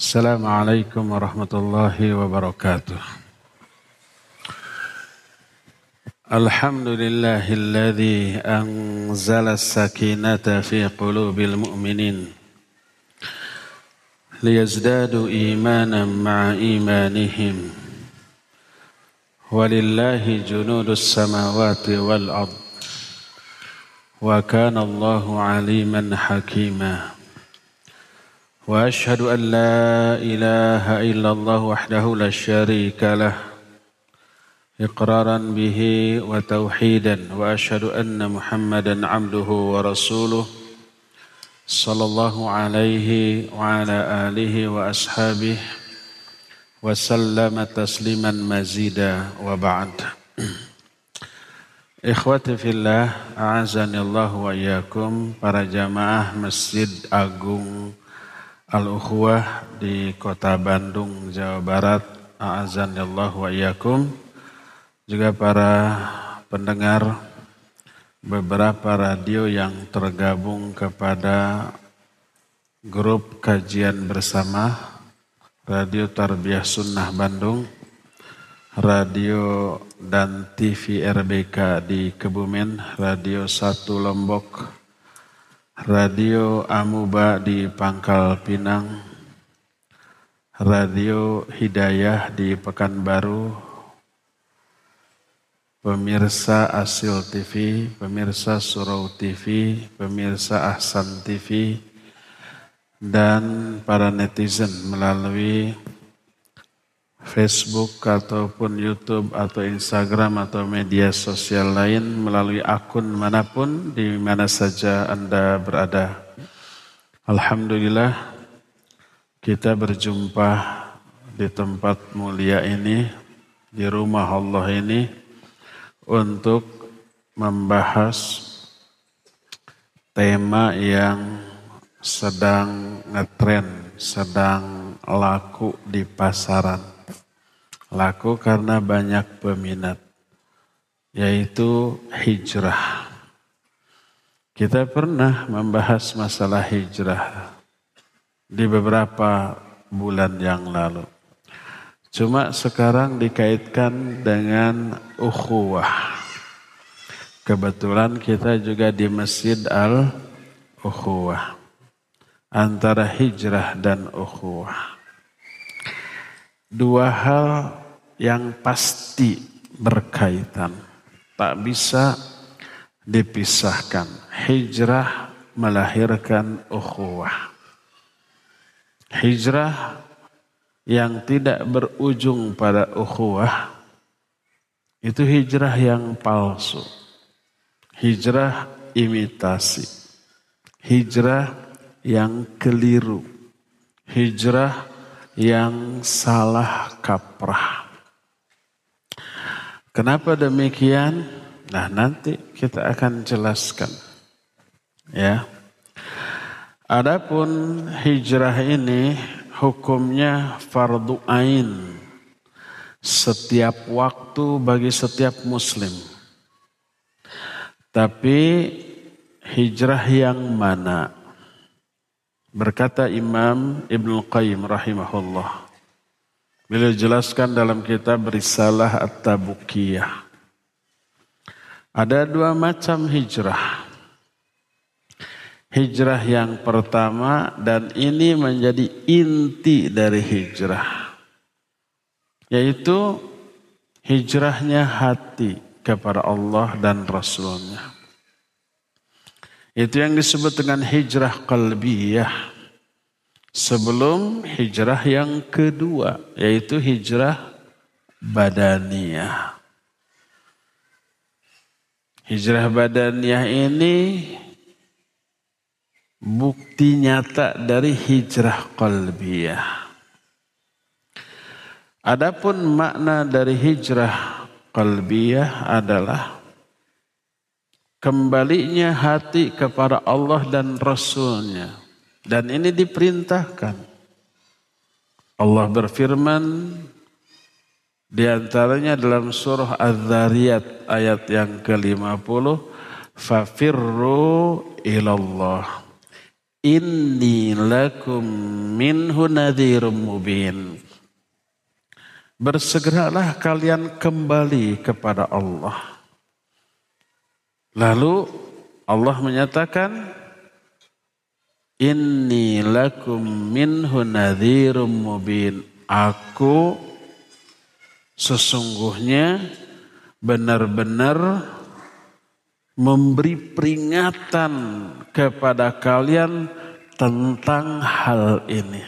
السلام عليكم ورحمة الله وبركاته. الحمد لله الذي أنزل السكينة في قلوب المؤمنين ليزدادوا إيمانا مع إيمانهم ولله جنود السماوات والأرض وكان الله عليما حكيما. وأشهد أن لا إله إلا الله وحده لا شريك له إقرارا به وتوحيدا وأشهد أن محمدا عبده ورسوله صلى الله عليه وعلى آله وأصحابه وسلم تسليما مزيدا وبعد. Ikhwati fillah, a'azani Allah wa iyyakum para jamaah Masjid Agung Al-Ukhuwah di kota Bandung, Jawa Barat. A'azanillah wa iyakum. Juga para pendengar beberapa radio yang tergabung kepada grup kajian bersama Radio Tarbiyah Sunnah Bandung, Radio dan TV RBK di Kebumen, Radio 1 Lombok, Radio Amuba di Pangkal Pinang, Radio Hidayah di Pekanbaru, pemirsa Asil TV, pemirsa Surau TV, pemirsa Ahsan TV, dan para netizen melalui Facebook ataupun YouTube atau Instagram atau media sosial lain melalui akun mana pun di mana saja Anda berada. Alhamdulillah kita berjumpa di tempat mulia ini, di rumah Allah ini untuk membahas tema yang sedang ngetren, sedang laku di pasaran Laku karena banyak peminat, yaitu hijrah. Kita pernah membahas masalah hijrah di beberapa bulan yang lalu. Cuma sekarang dikaitkan dengan ukhuwah. Kebetulan kita juga di Masjid Al-Ukhuwah. Antara hijrah dan ukhuwah. Dua hal yang pasti berkaitan. Tak bisa dipisahkan. Hijrah melahirkan ukhuwah. Hijrah yang tidak berujung pada ukhuwah itu hijrah yang palsu. Hijrah imitasi. Hijrah yang keliru. Hijrah yang salah kaprah. Kenapa demikian? Nah, nanti kita akan jelaskan. Ya. Adapun hijrah ini hukumnya fardu ain setiap waktu bagi setiap muslim. Tapi hijrah yang mana? Berkata Imam Ibn Qayyim rahimahullah. Beliau jelaskan dalam kitab Risalah At-Tabukiyah. Ada dua macam hijrah. Hijrah yang pertama dan ini menjadi inti dari hijrah. Yaitu hijrahnya hati kepada Allah dan Rasulnya. Itu yang disebut dengan hijrah qalbiyah. Sebelum hijrah yang kedua, yaitu hijrah badaniyah. Hijrah badaniyah ini bukti nyata dari hijrah qalbiyah. Adapun makna dari hijrah qalbiyah adalah kembalinya hati kepada Allah dan Rasulnya. Dan ini diperintahkan. Allah berfirman di antaranya dalam surah Az-Zariyat ayat yang ke-50, "Fafirru ilallah." Inni lakum minhu nadhirum mubin. Bersegeralah kalian kembali kepada Allah. Lalu Allah menyatakan, Inni lakum minhu nadhirum mubin. Aku sesungguhnya benar-benar memberi peringatan kepada kalian tentang hal ini.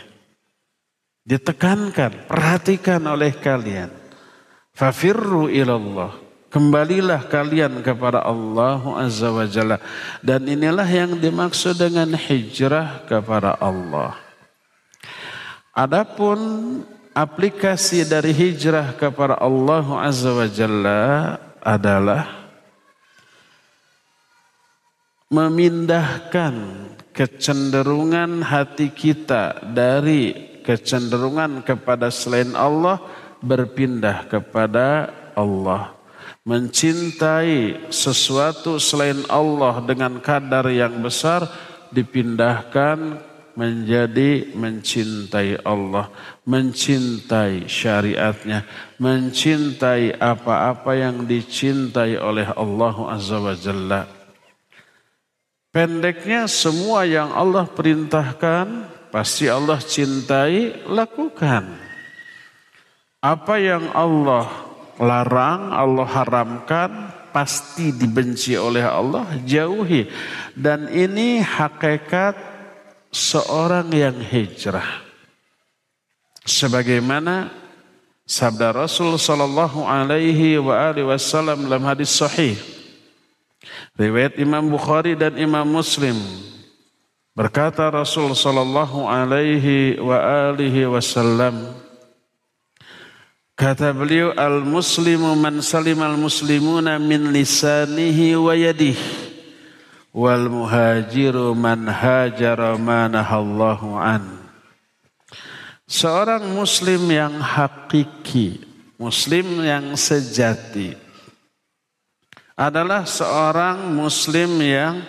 Ditekankan, perhatikan oleh kalian. Fafirru ilallah. Kembalilah kalian kepada Allah Azza wa Jalla. Dan inilah yang dimaksud dengan hijrah kepada Allah. Adapun aplikasi dari hijrah kepada Allah Azza wa Jalla adalah memindahkan kecenderungan hati kita dari kecenderungan kepada selain Allah berpindah kepada Allah. Mencintai sesuatu selain Allah dengan kadar yang besar dipindahkan menjadi mencintai Allah, mencintai syariatnya, mencintai apa-apa yang dicintai oleh Allah Azza wa Jalla. Pendeknya semua yang Allah perintahkan pasti Allah cintai, lakukan. Apa yang Allah larang, Allah haramkan pasti dibenci oleh Allah, jauhi. Dan ini hakikat seorang yang hijrah. Sebagaimana sabda Rasul sallallahu alaihi wa alihi wasallam dalam hadis sahih Riwayat Imam Bukhari dan Imam Muslim. Berkata Rasul sallallahu alaihi wa alihi wasallam Kata beliau al-muslimu man al muslimuna min lisanihi wa yadihi wal muhajiru man hajara manahallahu an. Seorang muslim yang hakiki, muslim yang sejati, adalah seorang muslim yang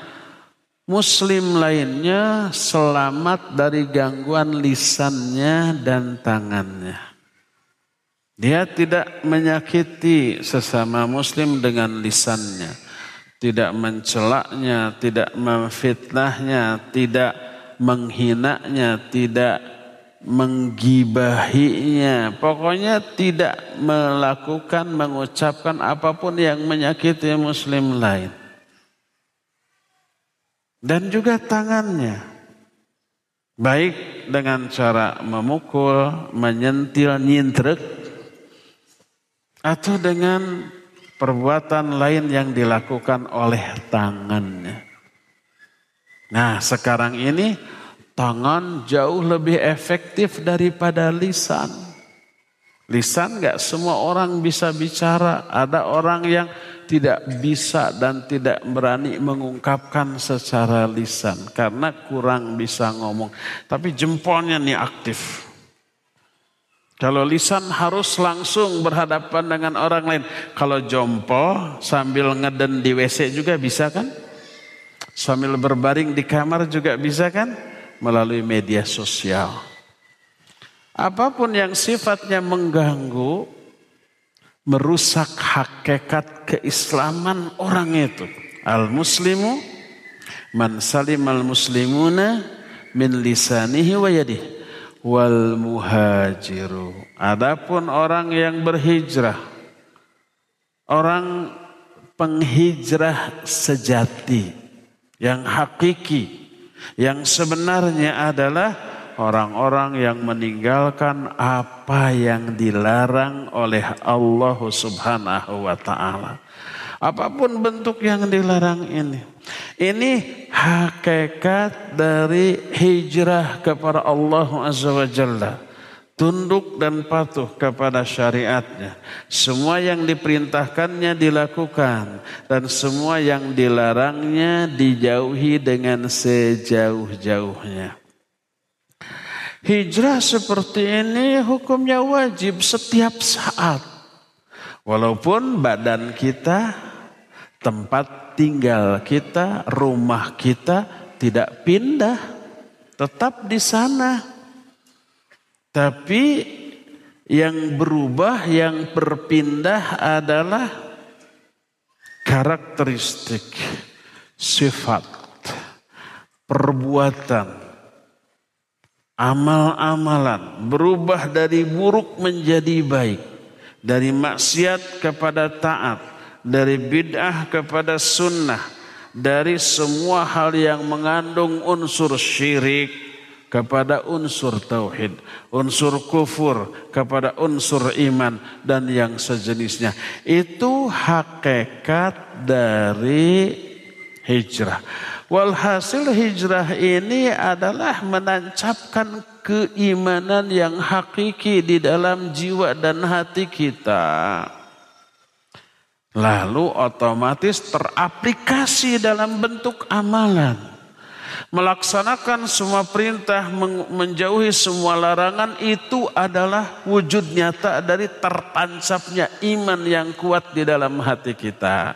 muslim lainnya selamat dari gangguan lisannya dan tangannya. Dia tidak menyakiti sesama muslim dengan lisannya, tidak mencelaknya, tidak memfitnahnya, tidak menghinanya, tidak menggibahinya. Pokoknya tidak melakukan, mengucapkan apa pun yang menyakiti muslim lain. Dan juga tangannya. Baik dengan cara memukul, menyentil, nyintrek. Atau dengan perbuatan lain yang dilakukan oleh tangannya. Nah sekarang ini Tangan jauh lebih efektif daripada lisan. Lisan gak semua orang bisa bicara. Ada orang yang tidak bisa dan tidak berani mengungkapkan secara lisan. Karena kurang bisa ngomong. Tapi jempolnya nih aktif. Kalau lisan harus langsung berhadapan dengan orang lain. Kalau jompo sambil ngeden di WC juga bisa kan? Sambil berbaring di kamar juga bisa kan? melalui media sosial. Apa pun yang sifatnya mengganggu, merusak hakikat keislaman orang itu. Al-muslimu man salim al-muslimuna min lisanihi wa yadihi wal muhajiru. Adapun orang yang berhijrah, orang penghijrah sejati yang hakiki yang sebenarnya adalah orang-orang yang meninggalkan apa yang dilarang oleh Allah Subhanahu wa taala. Apa pun bentuk yang dilarang ini. Ini hakikat dari hijrah kepada Allah Azza wa Jalla tunduk dan patuh kepada syariatnya. Semua yang diperintahkannya dilakukan dan semua yang dilarangnya dijauhi dengan sejauh-jauhnya. Hijrah seperti ini hukumnya wajib setiap saat. Walaupun badan kita, tempat tinggal kita, rumah kita tidak pindah tetap di sana. Tapi yang berubah, yang berpindah adalah karakteristik, sifat, perbuatan, amal-amalan, berubah dari buruk menjadi baik, dari maksiat kepada taat, dari bid'ah kepada sunnah, dari semua hal yang mengandung unsur syirik, kepada unsur tauhid, unsur kufur kepada unsur iman dan yang sejenisnya. Itu hakikat dari hijrah. Walhasil hijrah ini adalah menancapkan keimanan yang hakiki di dalam jiwa dan hati kita. Lalu otomatis teraplikasi dalam bentuk amalan melaksanakan semua perintah, menjauhi semua larangan itu adalah wujud nyata dari tertancapnya iman yang kuat di dalam hati kita.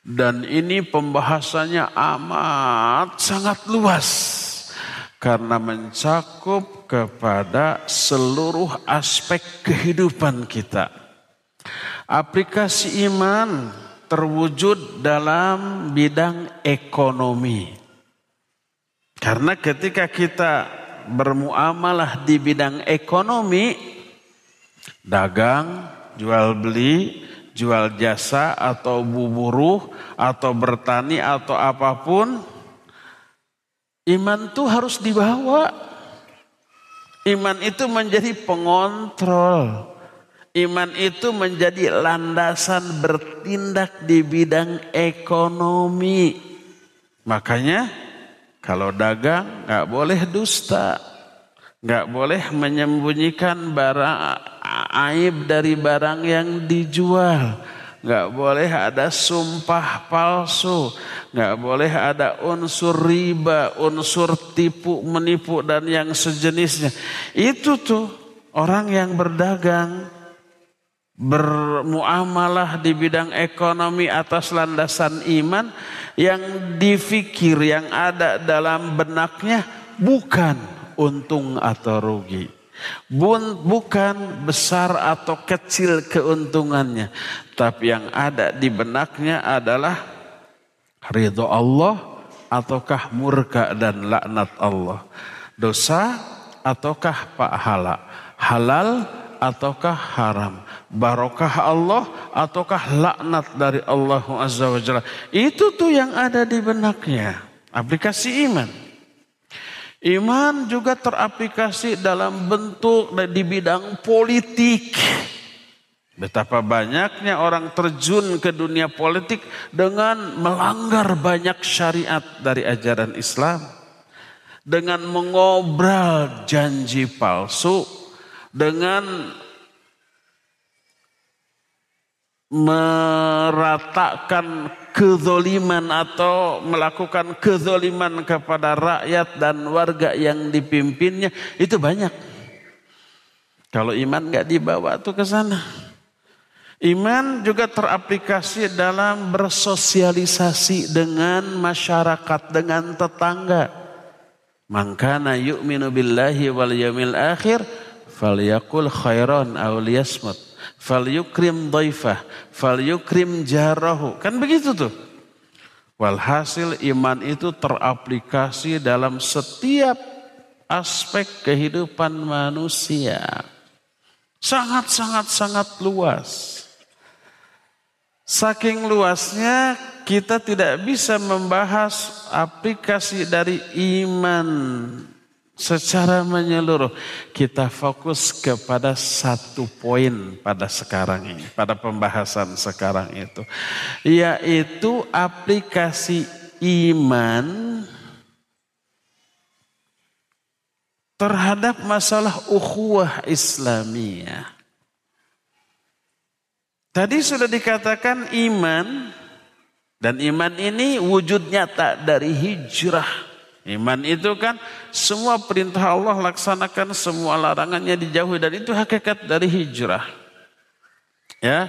Dan ini pembahasannya amat sangat luas karena mencakup kepada seluruh aspek kehidupan kita. Aplikasi iman terwujud dalam bidang ekonomi. Karena ketika kita bermuamalah di bidang ekonomi, dagang, jual beli, jual jasa atau buburuh atau bertani atau apa pun, iman itu harus dibawa. Iman itu menjadi pengontrol. Iman itu menjadi landasan bertindak di bidang ekonomi. Makanya kalau dagang nggak boleh dusta. Nggak boleh menyembunyikan barang aib dari barang yang dijual. Nggak boleh ada sumpah palsu. Nggak boleh ada unsur riba, unsur tipu menipu dan yang sejenisnya. Itu tuh orang yang berdagang bermuamalah di bidang ekonomi atas landasan iman yang difikir yang ada dalam benaknya bukan untung atau rugi. Bun, bukan besar atau kecil keuntungannya. Tapi yang ada di benaknya adalah ridho Allah ataukah murka dan laknat Allah. Dosa ataukah pahala. Halal ataukah haram barokah Allah ataukah laknat dari Allah Azza wa Jalla. Itu tuh yang ada di benaknya. Aplikasi iman. Iman juga teraplikasi dalam bentuk di bidang politik. Betapa banyaknya orang terjun ke dunia politik dengan melanggar banyak syariat dari ajaran Islam. Dengan mengobrol janji palsu. Dengan meratakan kezoliman atau melakukan kezoliman kepada rakyat dan warga yang dipimpinnya itu banyak. Kalau iman nggak dibawa tuh ke sana. Iman juga teraplikasi dalam bersosialisasi dengan masyarakat, dengan tetangga. Mangkana yu'minu billahi wal yamil akhir falyakul khairan aw liyasmut fal yukrim daifah, fal yukrim jarahu. Kan begitu tuh. Walhasil iman itu teraplikasi dalam setiap aspek kehidupan manusia. Sangat-sangat-sangat luas. Saking luasnya kita tidak bisa membahas aplikasi dari iman secara menyeluruh kita fokus kepada satu poin pada sekarang ini, pada pembahasan sekarang itu, yaitu aplikasi iman terhadap masalah ukhuwah Islamiyah. Tadi sudah dikatakan iman dan iman ini wujud nyata dari hijrah Iman itu kan semua perintah Allah laksanakan, semua larangannya dijauhi dan itu hakikat dari hijrah. Ya.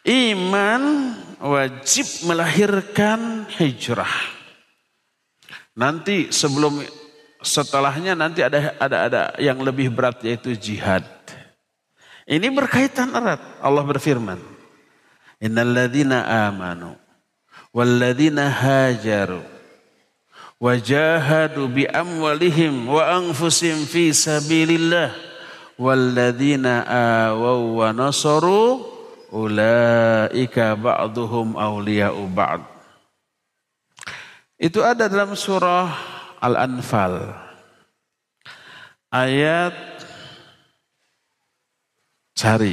Iman wajib melahirkan hijrah. Nanti sebelum setelahnya nanti ada ada ada yang lebih berat yaitu jihad. Ini berkaitan erat. Allah berfirman, "Innalladzina amanu walladzina hajaru wajahadu bi amwalihim wa anfusihim fi sabilillah walladzina awaw wa nasaru ulaika ba'duhum awliya'u ba'd." Itu ada dalam surah Al-Anfal. Ayat cari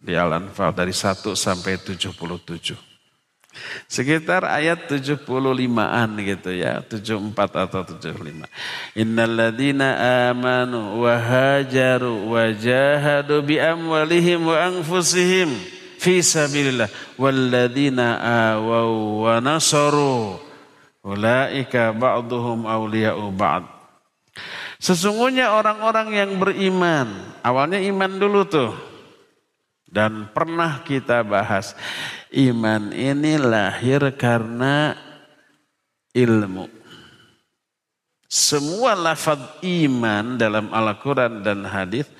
di Al-Anfal dari 1 sampai 77. Sekitar ayat 75-an gitu ya, 74 atau 75. Innalladzina amanu wa hajaru wa jahadu bi amwalihim wa anfusihim fi sabilillah walladzina awaw wa nasaru Ulaika ba'duhum awliya'u ba'd. Sesungguhnya orang-orang yang beriman, awalnya iman dulu tuh. Dan pernah kita bahas, iman ini lahir karena ilmu. Semua lafaz iman dalam Al-Quran dan hadis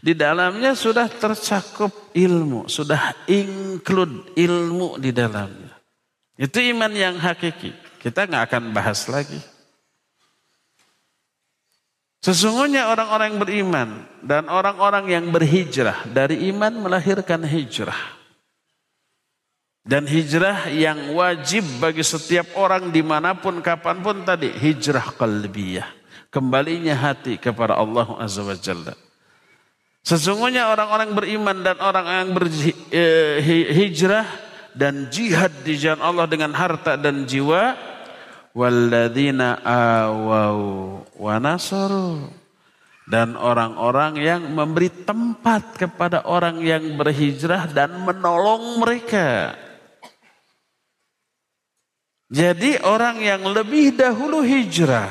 di dalamnya sudah tercakup ilmu, sudah include ilmu di dalamnya. Itu iman yang hakiki. Kita nggak akan bahas lagi. Sesungguhnya orang-orang yang beriman dan orang-orang yang berhijrah dari iman melahirkan hijrah. Dan hijrah yang wajib bagi setiap orang di mana pun kapan pun tadi hijrah qalbiyah. Kembalinya hati kepada Allah Azza wa Jalla. Sesungguhnya orang-orang beriman dan orang yang berhijrah eh, dan jihad di jalan Allah dengan harta dan jiwa walladzina awau dan orang-orang yang memberi tempat kepada orang yang berhijrah dan menolong mereka. Jadi orang yang lebih dahulu hijrah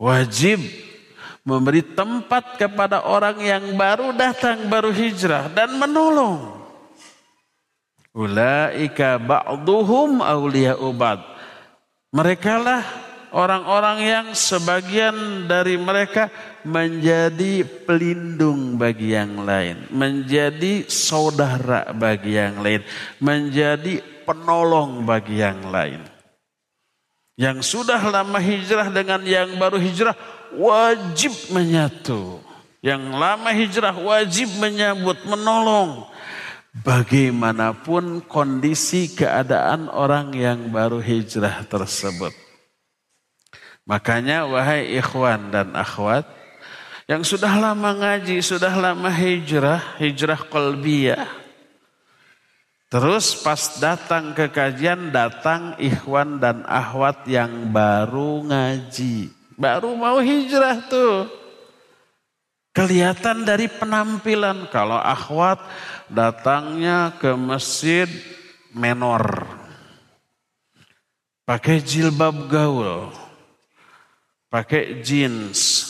wajib memberi tempat kepada orang yang baru datang baru hijrah dan menolong. Ulaika ba'duhum awliya'u ba'd. Mereka lah orang-orang yang sebagian dari mereka menjadi pelindung bagi yang lain, menjadi saudara bagi yang lain, menjadi penolong bagi yang lain. Yang sudah lama hijrah dengan yang baru hijrah wajib menyatu. Yang lama hijrah wajib menyambut, menolong. Bagaimanapun kondisi keadaan orang yang baru hijrah tersebut. Makanya wahai ikhwan dan akhwat yang sudah lama ngaji, sudah lama hijrah, hijrah kolbiyah. Terus pas datang ke kajian, datang ikhwan dan akhwat yang baru ngaji. Baru mau hijrah tuh. Kelihatan dari penampilan. Kalau akhwat datangnya ke masjid menor. Pakai jilbab gaul. Pakai jeans.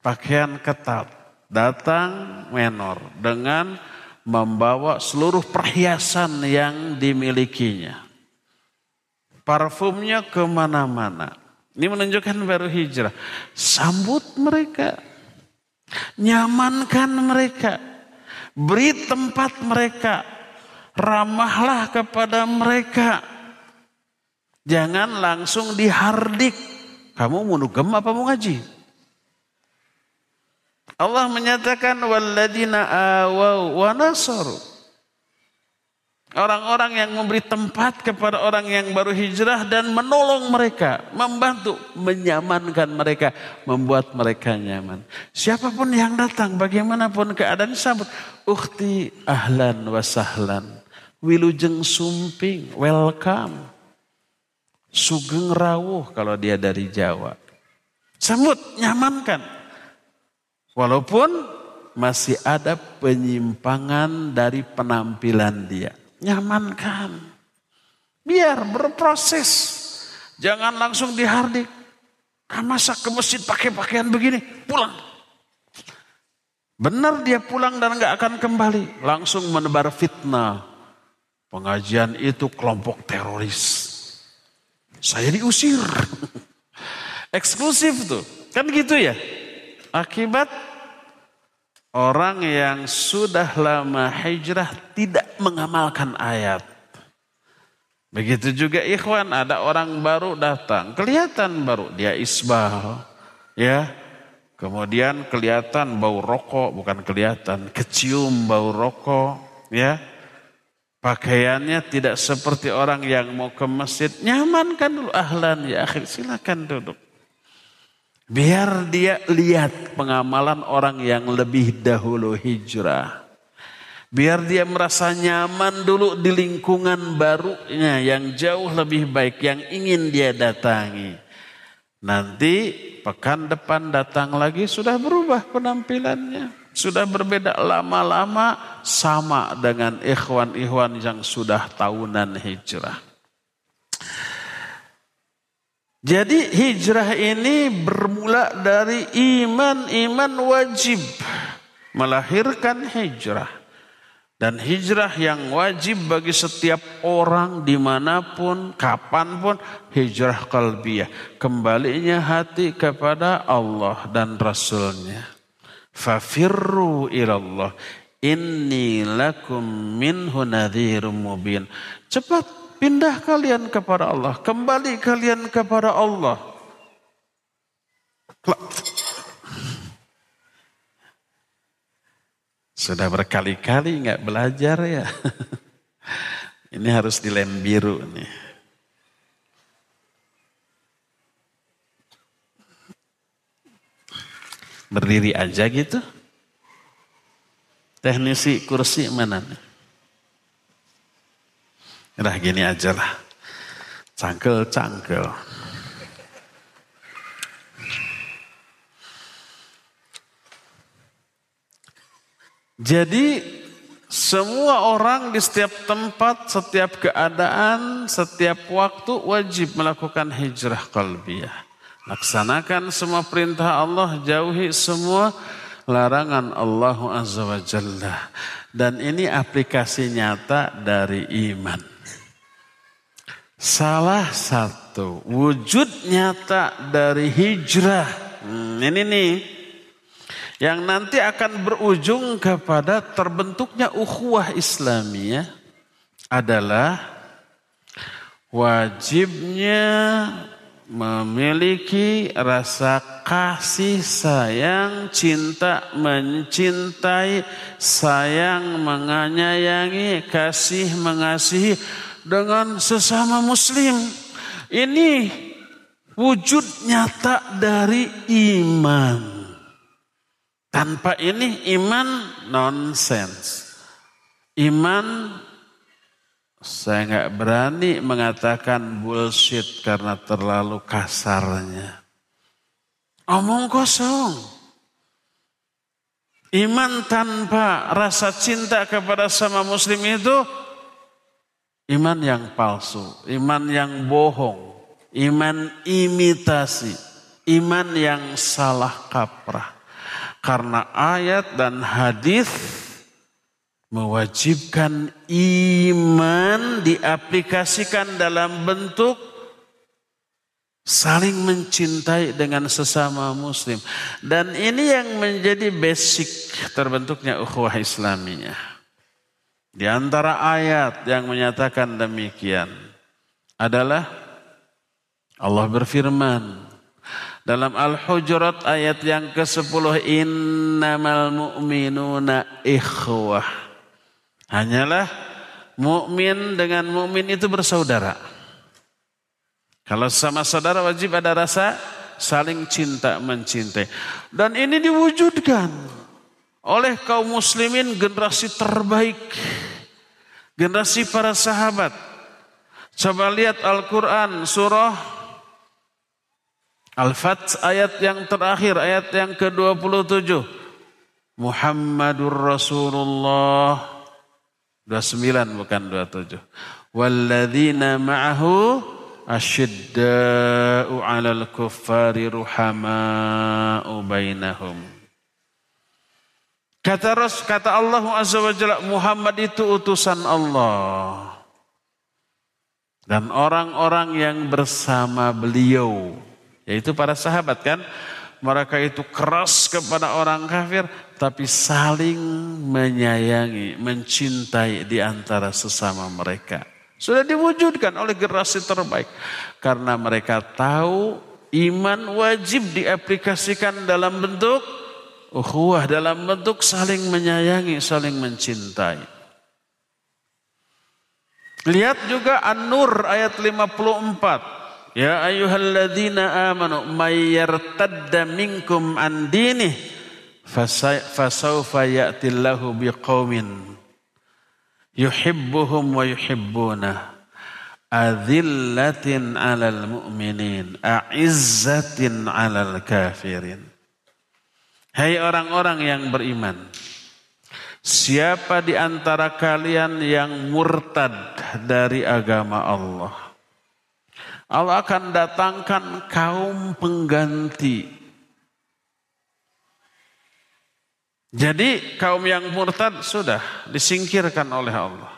Pakaian ketat. Datang menor dengan membawa seluruh perhiasan yang dimilikinya. Parfumnya ke mana-mana. Ini menunjukkan baru hijrah. Sambut mereka. Nyamankan mereka Beri tempat mereka. Ramahlah kepada mereka. Jangan langsung dihardik. Kamu mau apa mau ngaji? Allah menyatakan walladina awaw wa. Orang-orang yang memberi tempat kepada orang yang baru hijrah dan menolong mereka, membantu, menyamankan mereka, membuat mereka nyaman. Siapa pun yang datang, bagaimanapun keadaan sambut, ukti ahlan wa sahlan, wilujeng sumping, welcome. Sugeng rawuh kalau dia dari Jawa. Sambut, nyamankan. Walaupun masih ada penyimpangan dari penampilan dia nyamankan. Biar berproses. Jangan langsung dihardik. Nah, masa ke masjid pakai pakaian begini, pulang. Benar dia pulang dan nggak akan kembali. Langsung menebar fitnah. Pengajian itu kelompok teroris. saya diusir. Eksklusif tuh. Kan gitu ya. Akibat orang yang sudah lama hijrah tidak mengamalkan ayat. Begitu juga ikhwan, ada orang baru datang, kelihatan baru dia isbal, ya. Kemudian kelihatan bau rokok, bukan kelihatan, kecium bau rokok, ya. Pakaiannya tidak seperti orang yang mau ke masjid. Nyaman kan dulu, ahlan ya akhir, silakan duduk. Biar dia lihat pengamalan orang yang lebih dahulu hijrah. Biar dia merasa nyaman dulu di lingkungan barunya yang jauh lebih baik yang ingin dia datangi. Nanti pekan depan datang lagi sudah berubah penampilannya. Sudah berbeda lama-lama sama dengan ikhwan-ikhwan yang sudah tahunan hijrah. Jadi hijrah ini bermula dari iman-iman wajib melahirkan hijrah. Dan hijrah yang wajib bagi setiap orang di mana pun, kapan pun, hijrah kalbiyah. Kembalinya hati kepada Allah dan Rasulnya. Fafirru ilallah. Inni lakum minhu nadhirum mubin. Cepat Pindah kalian kepada Allah. Kembali kalian kepada Allah. Sudah berkali-kali nggak belajar ya. Ini harus dilem biru nih. Berdiri aja gitu. Teknisi kursi mana nih? Udah gini aja lah. Cangkel-cangkel. Jadi semua orang di setiap tempat, setiap keadaan, setiap waktu wajib melakukan hijrah kalbiyah. Laksanakan semua perintah Allah, jauhi semua larangan Allah Azza wa Jalla. Dan ini aplikasi nyata dari iman. Salah satu wujud nyata dari hijrah. Hmm, ini nih. Yang nanti akan berujung kepada terbentuknya ukhuwah Islamiyah adalah wajibnya memiliki rasa kasih sayang, cinta, mencintai, sayang, menyayangi, kasih, mengasihi dengan sesama muslim. Ini wujud nyata dari iman. Tanpa ini iman nonsens. Iman saya nggak berani mengatakan bullshit karena terlalu kasarnya. Omong kosong. Iman tanpa rasa cinta kepada sama muslim itu Iman yang palsu, iman yang bohong, iman imitasi, iman yang salah kaprah. Karena ayat dan hadis mewajibkan iman diaplikasikan dalam bentuk saling mencintai dengan sesama muslim. Dan ini yang menjadi basic terbentuknya ukhuwah Islamiyah. Di antara ayat yang menyatakan demikian adalah Allah berfirman dalam Al-Hujurat ayat yang ke-10 innamal mu'minuna ikhwah. Hanyalah mukmin dengan mukmin itu bersaudara. Kalau sama saudara wajib ada rasa saling cinta mencintai. Dan ini diwujudkan oleh kaum muslimin generasi terbaik. Generasi para sahabat. Coba lihat Al-Quran surah Al-Fat ayat yang terakhir, ayat yang ke-27. Muhammadur Rasulullah. 29 bukan 27. Walladzina ma'ahu asyidda'u 'alal kuffari ruhama'u bainahum. Kata Ras, kata Allah Azza wa Jalla, Muhammad itu utusan Allah. Dan orang-orang yang bersama beliau, yaitu para sahabat kan, mereka itu keras kepada orang kafir, tapi saling menyayangi, mencintai di antara sesama mereka. Sudah diwujudkan oleh generasi terbaik. Karena mereka tahu iman wajib diaplikasikan dalam bentuk ukhuwah, dalam bentuk saling menyayangi, saling mencintai. Lihat juga An-Nur ayat 54. Ya ayyuhalladzina amanu may yartadda minkum an dinih fasawfa ya'tillahu biqaumin yuhibbuhum wa yuhibbuna adillatin 'alal mu'minin a'izzatin 'alal kafirin Hai orang-orang yang beriman Siapa di antara kalian yang murtad dari agama Allah? Allah akan datangkan kaum pengganti. Jadi kaum yang murtad sudah disingkirkan oleh Allah.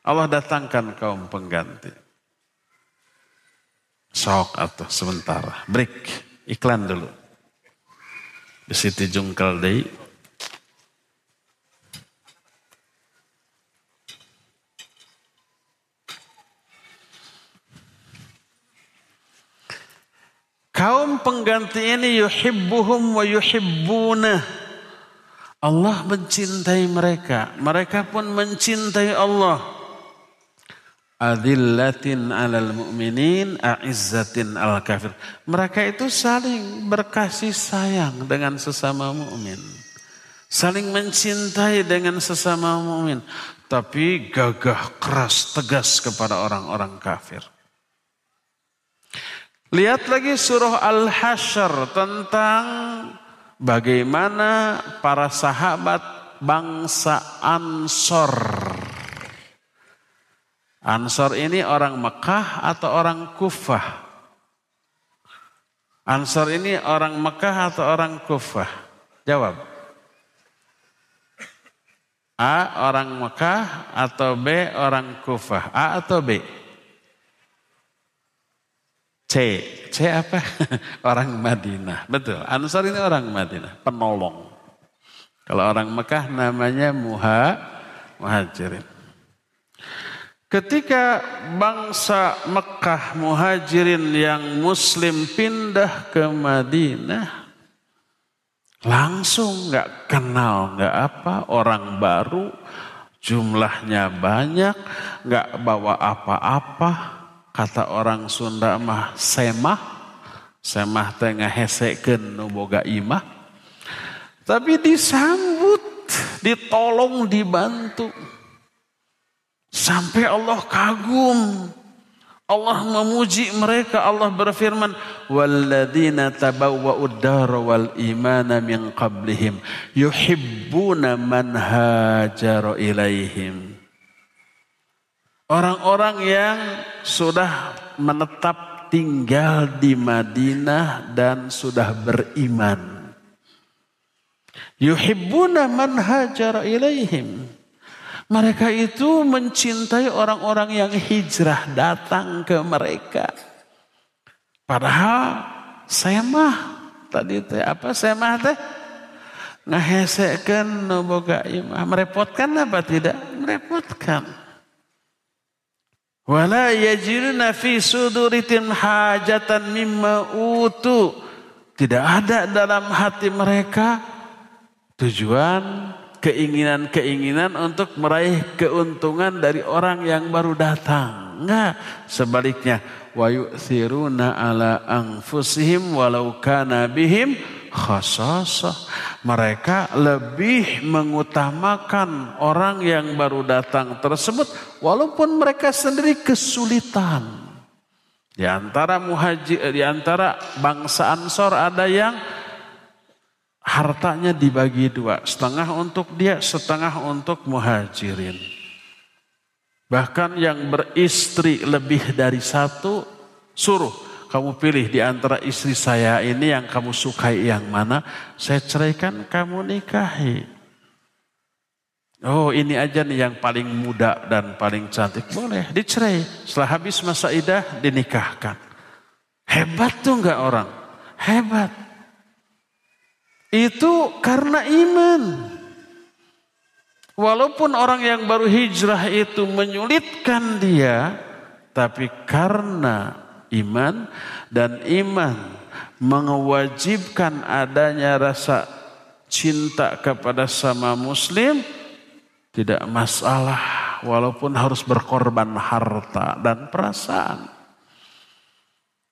Allah datangkan kaum pengganti. Sok atau sebentar, break, iklan dulu. Di situ jungkel deh. Kaum pengganti ini yuhibbuhum wa yuhibbuna. Allah mencintai mereka. Mereka pun mencintai Allah. Adillatin alal mu'minin a'izzatin al kafir. Mereka itu saling berkasih sayang dengan sesama mukmin. Saling mencintai dengan sesama mukmin, tapi gagah keras tegas kepada orang-orang kafir. Lihat lagi surah Al-Hasyr tentang bagaimana para sahabat bangsa Ansor. Ansor ini orang Mekah atau orang Kufah? Ansor ini orang Mekah atau orang Kufah? Jawab. A orang Mekah atau B orang Kufah? A atau B? C. C apa? orang Madinah. Betul. Ansar ini orang Madinah. Penolong. Kalau orang Mekah namanya muha, muhajirin. Ketika bangsa Mekah muhajirin yang muslim pindah ke Madinah. Langsung nggak kenal, nggak apa, orang baru, jumlahnya banyak, nggak bawa apa-apa, kata orang Sunda mah semah semah tengah hesekeun nu boga imah tapi disambut ditolong dibantu sampai Allah kagum Allah memuji mereka Allah berfirman walladzina tabawwa'ud dar wal imana min qablihim yuhibbuna man hajara Orang-orang yang sudah menetap tinggal di Madinah dan sudah beriman. Yuhibbuna man hajara ilaihim. Mereka itu mencintai orang-orang yang hijrah datang ke mereka. Padahal saya mah tadi teh apa saya mah teh ngahesekeun nu boga imah merepotkan apa tidak? Merepotkan. Wala yajiduna fi suduritin hajatan mimma utu. Tidak ada dalam hati mereka tujuan keinginan-keinginan untuk meraih keuntungan dari orang yang baru datang. Enggak, sebaliknya wa yu'thiruna ala anfusihim walau kana bihim khasasah. Mereka lebih mengutamakan orang yang baru datang tersebut walaupun mereka sendiri kesulitan. Di antara muhajir, di antara bangsa Ansor ada yang hartanya dibagi dua, setengah untuk dia, setengah untuk muhajirin. Bahkan yang beristri lebih dari satu suruh kamu pilih di antara istri saya ini yang kamu sukai yang mana, saya ceraikan kamu nikahi. Oh ini aja nih yang paling muda dan paling cantik. Boleh dicerai. Setelah habis masa idah dinikahkan. Hebat tuh enggak orang? Hebat. Itu karena iman. Walaupun orang yang baru hijrah itu menyulitkan dia, tapi karena iman dan iman mewajibkan adanya rasa cinta kepada sama muslim, tidak masalah walaupun harus berkorban harta dan perasaan.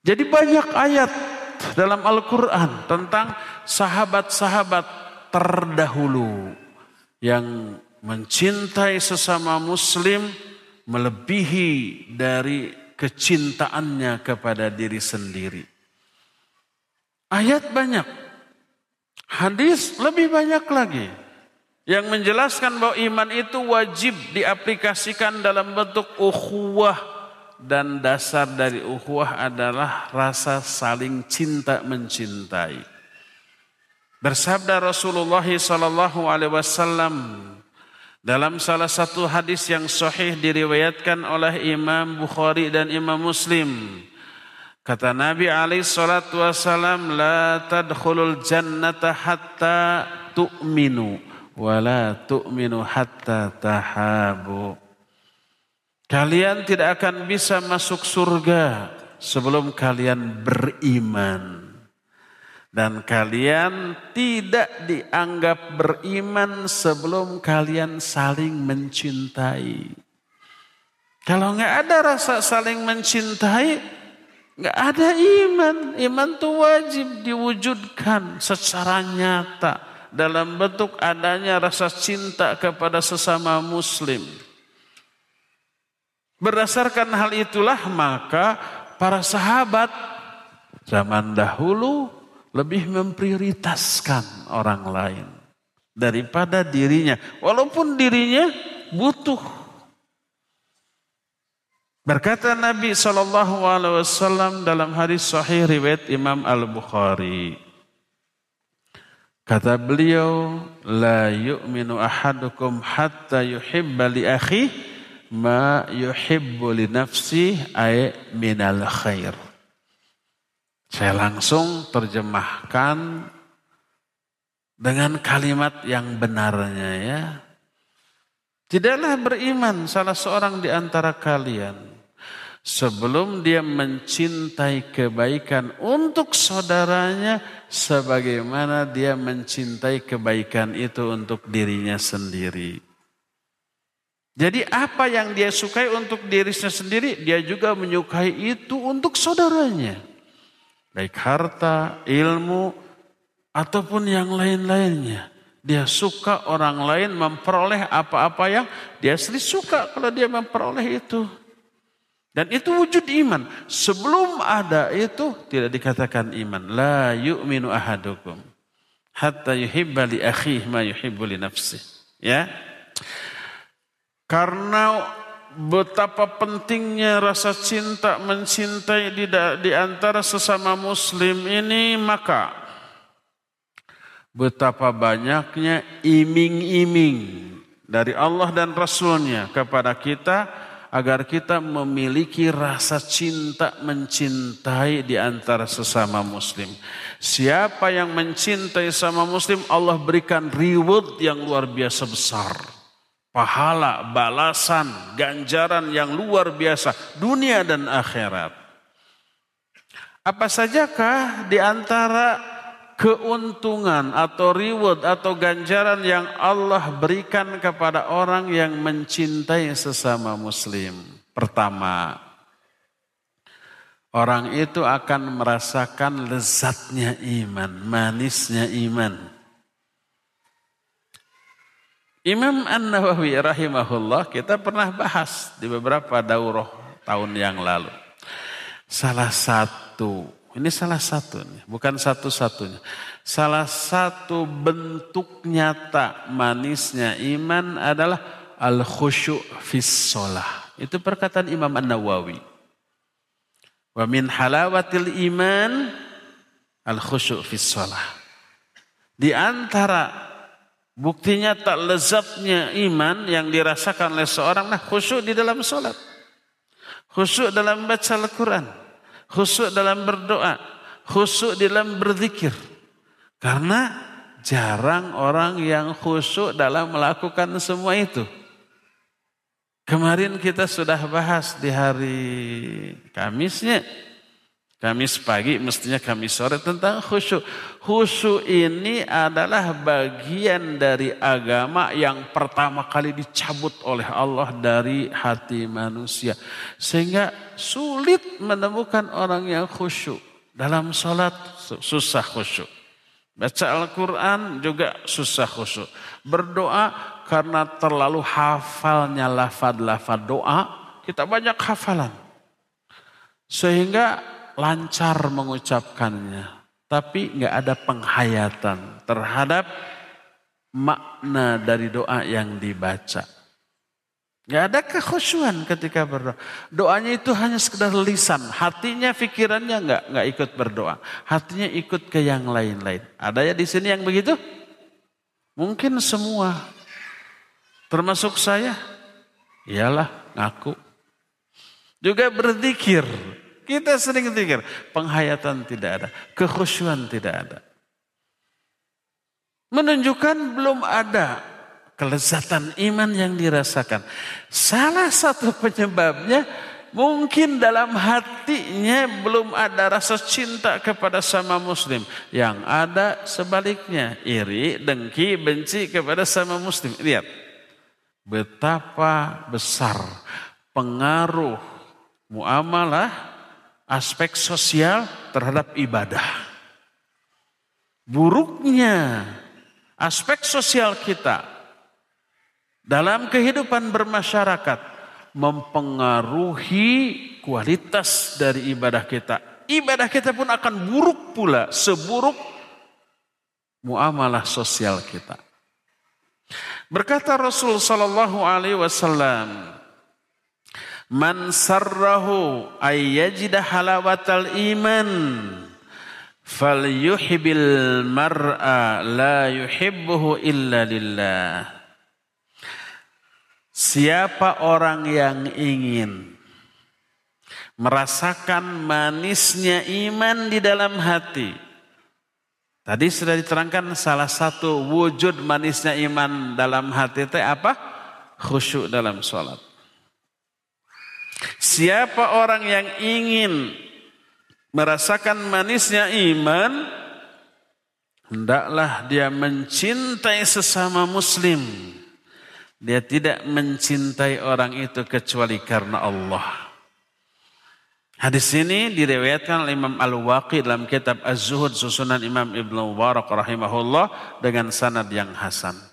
Jadi banyak ayat dalam Al-Quran tentang sahabat-sahabat terdahulu yang mencintai sesama muslim melebihi dari kecintaannya kepada diri sendiri. Ayat banyak. Hadis lebih banyak lagi. Yang menjelaskan bahwa iman itu wajib diaplikasikan dalam bentuk ukhuwah dan dasar dari ukhuwah adalah rasa saling cinta mencintai. Bersabda Rasulullah sallallahu alaihi wasallam dalam salah satu hadis yang sahih diriwayatkan oleh Imam Bukhari dan Imam Muslim. Kata Nabi alaihi salatu wasalam, La tadkhulul jannata hatta tu'minu, wa la tu'minu hatta tahabu. Kalian tidak akan bisa masuk surga sebelum kalian beriman. Dan kalian tidak dianggap beriman sebelum kalian saling mencintai. Kalau nggak ada rasa saling mencintai, nggak ada iman. Iman itu wajib diwujudkan secara nyata dalam bentuk adanya rasa cinta kepada sesama muslim. Berdasarkan hal itulah maka para sahabat zaman dahulu lebih memprioritaskan orang lain daripada dirinya. Walaupun dirinya butuh. Berkata Nabi Wasallam dalam hadis Sahih riwayat Imam Al Bukhari. Kata beliau, la yu'minu ahadukum hatta yuhibba li akhi ma yuhibbu li nafsi ay minal khair. Saya langsung terjemahkan dengan kalimat yang benarnya ya. Tidaklah beriman salah seorang di antara kalian sebelum dia mencintai kebaikan untuk saudaranya sebagaimana dia mencintai kebaikan itu untuk dirinya sendiri. Jadi apa yang dia sukai untuk dirinya sendiri, dia juga menyukai itu untuk saudaranya. Baik harta, ilmu, ataupun yang lain-lainnya. Dia suka orang lain memperoleh apa-apa yang dia sendiri suka kalau dia memperoleh itu. Dan itu wujud iman. Sebelum ada itu tidak dikatakan iman. La yu'minu ahadukum. Hatta yuhibba li akhih ma yuhibbu li nafsih. Ya. Karena betapa pentingnya rasa cinta mencintai di, di antara sesama muslim ini maka betapa banyaknya iming-iming dari Allah dan Rasulnya kepada kita agar kita memiliki rasa cinta mencintai di antara sesama muslim. Siapa yang mencintai sama muslim Allah berikan reward yang luar biasa besar pahala, balasan, ganjaran yang luar biasa dunia dan akhirat. Apa sajakah di antara keuntungan atau reward atau ganjaran yang Allah berikan kepada orang yang mencintai sesama muslim? Pertama, orang itu akan merasakan lezatnya iman, manisnya iman. Imam An-Nawawi rahimahullah kita pernah bahas di beberapa daurah tahun yang lalu. Salah satu, ini salah satu, bukan satu-satunya. Salah satu bentuk nyata manisnya iman adalah al-khusyu' fis sholah. Itu perkataan Imam An-Nawawi. Wa min halawatil iman al-khusyu' fis sholah. Di antara Buktinya tak lezatnya iman yang dirasakan oleh seorang nah khusyuk di dalam sholat. Khusyuk dalam baca Al-Quran. Khusyuk dalam berdoa. Khusyuk dalam berzikir. Karena jarang orang yang khusyuk dalam melakukan semua itu. Kemarin kita sudah bahas di hari Kamisnya Kamis pagi mestinya Kamis sore tentang khusyuk. Khusyuk ini adalah bagian dari agama yang pertama kali dicabut oleh Allah dari hati manusia. Sehingga sulit menemukan orang yang khusyuk. Dalam sholat susah khusyuk. Baca Al-Quran juga susah khusyuk. Berdoa karena terlalu hafalnya lafad-lafad doa. Kita banyak hafalan. Sehingga lancar mengucapkannya, tapi nggak ada penghayatan terhadap makna dari doa yang dibaca. Nggak ada kekhusyuan ketika berdoa. Doanya itu hanya sekedar lisan. Hatinya, pikirannya nggak nggak ikut berdoa. Hatinya ikut ke yang lain-lain. Ada ya di sini yang begitu? Mungkin semua. Termasuk saya. Iyalah, ngaku. Juga berzikir. Kita sering pikir penghayatan tidak ada, kekhusyuan tidak ada. Menunjukkan belum ada kelezatan iman yang dirasakan. Salah satu penyebabnya mungkin dalam hatinya belum ada rasa cinta kepada sama muslim. Yang ada sebaliknya, iri, dengki, benci kepada sama muslim. Lihat, betapa besar pengaruh muamalah aspek sosial terhadap ibadah. Buruknya aspek sosial kita dalam kehidupan bermasyarakat mempengaruhi kualitas dari ibadah kita. Ibadah kita pun akan buruk pula seburuk muamalah sosial kita. Berkata Rasul sallallahu alaihi wasallam, Man sarrahu ayyajida halawatal iman falyuhibbil mar'a la yuhibbuhu illa lillah. Siapa orang yang ingin merasakan manisnya iman di dalam hati. Tadi sudah diterangkan salah satu wujud manisnya iman dalam hati itu apa? Khusyuk dalam sholat. Siapa orang yang ingin merasakan manisnya iman, hendaklah dia mencintai sesama muslim. Dia tidak mencintai orang itu kecuali karena Allah. Hadis ini diriwayatkan oleh Imam Al-Waqi dalam kitab Az-Zuhud susunan Imam Ibnu Mubarak rahimahullah dengan sanad yang hasan.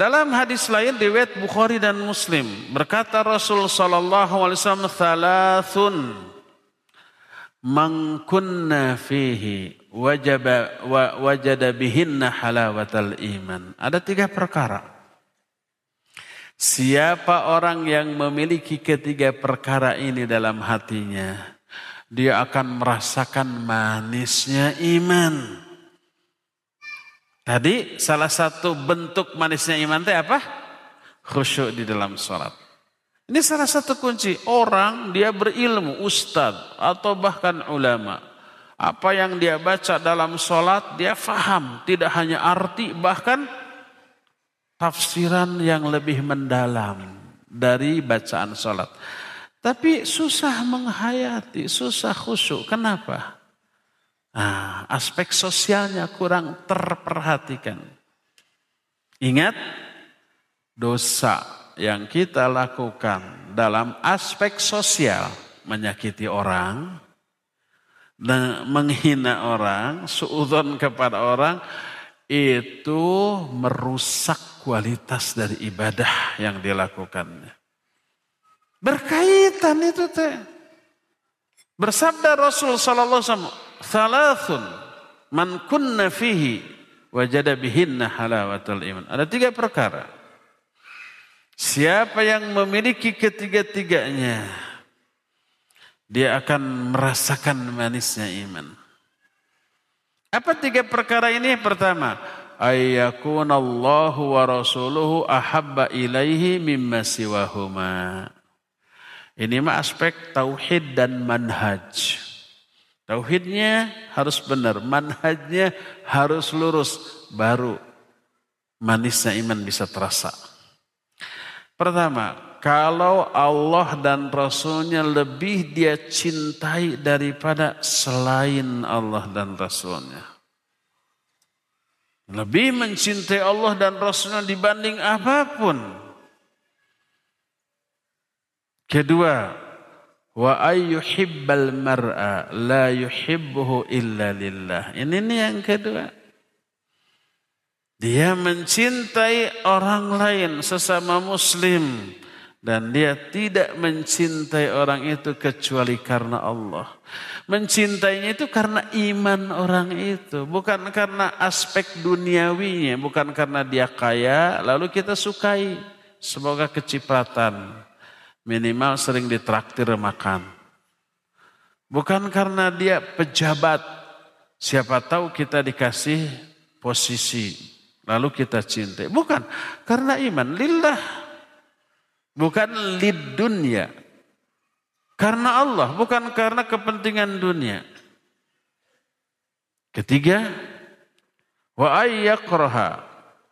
Dalam hadis lain riwayat Bukhari dan Muslim berkata Rasul sallallahu alaihi wasallam thalathun man kunna fihi wajaba wa wajada bihinna halawatal iman. Ada tiga perkara. Siapa orang yang memiliki ketiga perkara ini dalam hatinya, dia akan merasakan manisnya iman. Tadi salah satu bentuk manisnya iman itu apa? Khusyuk di dalam sholat. Ini salah satu kunci. Orang dia berilmu, ustadz atau bahkan ulama. Apa yang dia baca dalam sholat dia faham. Tidak hanya arti bahkan tafsiran yang lebih mendalam dari bacaan sholat. Tapi susah menghayati, susah khusyuk. Kenapa? Nah, aspek sosialnya kurang terperhatikan. Ingat, dosa yang kita lakukan dalam aspek sosial menyakiti orang, menghina orang, suudon kepada orang, itu merusak kualitas dari ibadah yang dilakukannya. Berkaitan itu teh. Bersabda Rasul sallallahu alaihi wasallam, "Thalathun man kunna fihi wajada bihinna halawatul iman." Ada tiga perkara. Siapa yang memiliki ketiga-tiganya, dia akan merasakan manisnya iman. Apa tiga perkara ini? Pertama, ayyakunallahu wa rasuluhu ahabba ilaihi mimma siwahuma. Ini mah aspek tauhid dan manhaj. Tauhidnya harus benar, manhajnya harus lurus, baru manisnya iman bisa terasa. Pertama, kalau Allah dan Rasulnya lebih dia cintai daripada selain Allah dan Rasulnya. Lebih mencintai Allah dan Rasulnya dibanding apa pun. Kedua, wa ayyuhibbal mar'a la yuhibbuhu illa lillah. Ini nih yang kedua. Dia mencintai orang lain sesama muslim dan dia tidak mencintai orang itu kecuali karena Allah. Mencintainya itu karena iman orang itu, bukan karena aspek duniawinya, bukan karena dia kaya lalu kita sukai. Semoga kecipratan. Minimal sering ditraktir makan. Bukan karena dia pejabat. Siapa tahu kita dikasih posisi. Lalu kita cintai. Bukan. Karena iman. Lillah. Bukan lid dunia. Karena Allah, bukan karena kepentingan dunia. Ketiga, wa ayyakraha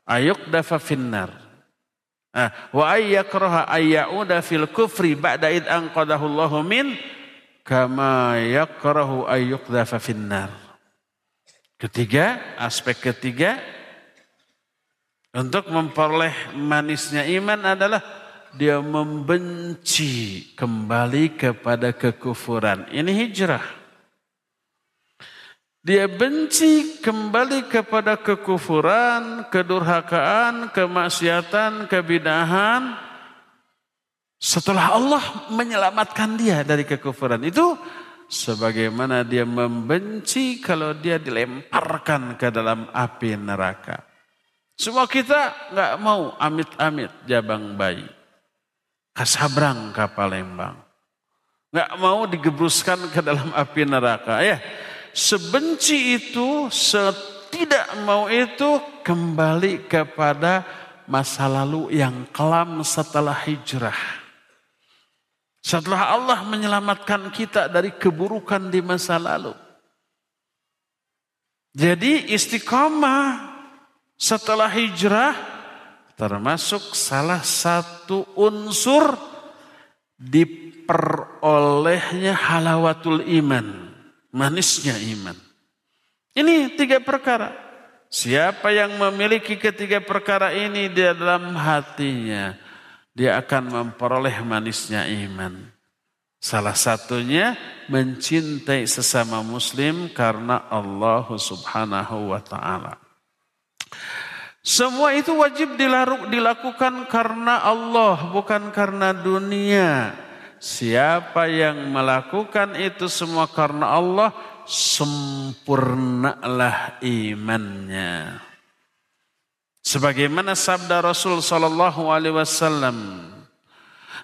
ayuqdafa finnar. Ah, wa ayyakraha ayyauda fil kufri ba'da id anqadahu Allah min kama yakrahu ayyuqdafa finnar. Ketiga, aspek ketiga untuk memperoleh manisnya iman adalah dia membenci kembali kepada kekufuran. Ini hijrah. Dia benci kembali kepada kekufuran, kedurhakaan, kemaksiatan, kebidahan. Setelah Allah menyelamatkan dia dari kekufuran itu, sebagaimana dia membenci kalau dia dilemparkan ke dalam api neraka. Semua kita nggak mau amit-amit jabang bayi. Kasabrang ke Palembang. Nggak mau digebruskan ke dalam api neraka. Ya, sebenci itu, setidak mau itu kembali kepada masa lalu yang kelam setelah hijrah. Setelah Allah menyelamatkan kita dari keburukan di masa lalu. Jadi istiqomah setelah hijrah termasuk salah satu unsur diperolehnya halawatul iman, manisnya iman. Ini tiga perkara. Siapa yang memiliki ketiga perkara ini di dalam hatinya, dia akan memperoleh manisnya iman. Salah satunya mencintai sesama muslim karena Allah Subhanahu wa taala. Semua itu wajib dilakukan karena Allah, bukan karena dunia. Siapa yang melakukan itu semua karena Allah, sempurnalah imannya. Sebagaimana sabda Rasul Sallallahu Alaihi Wasallam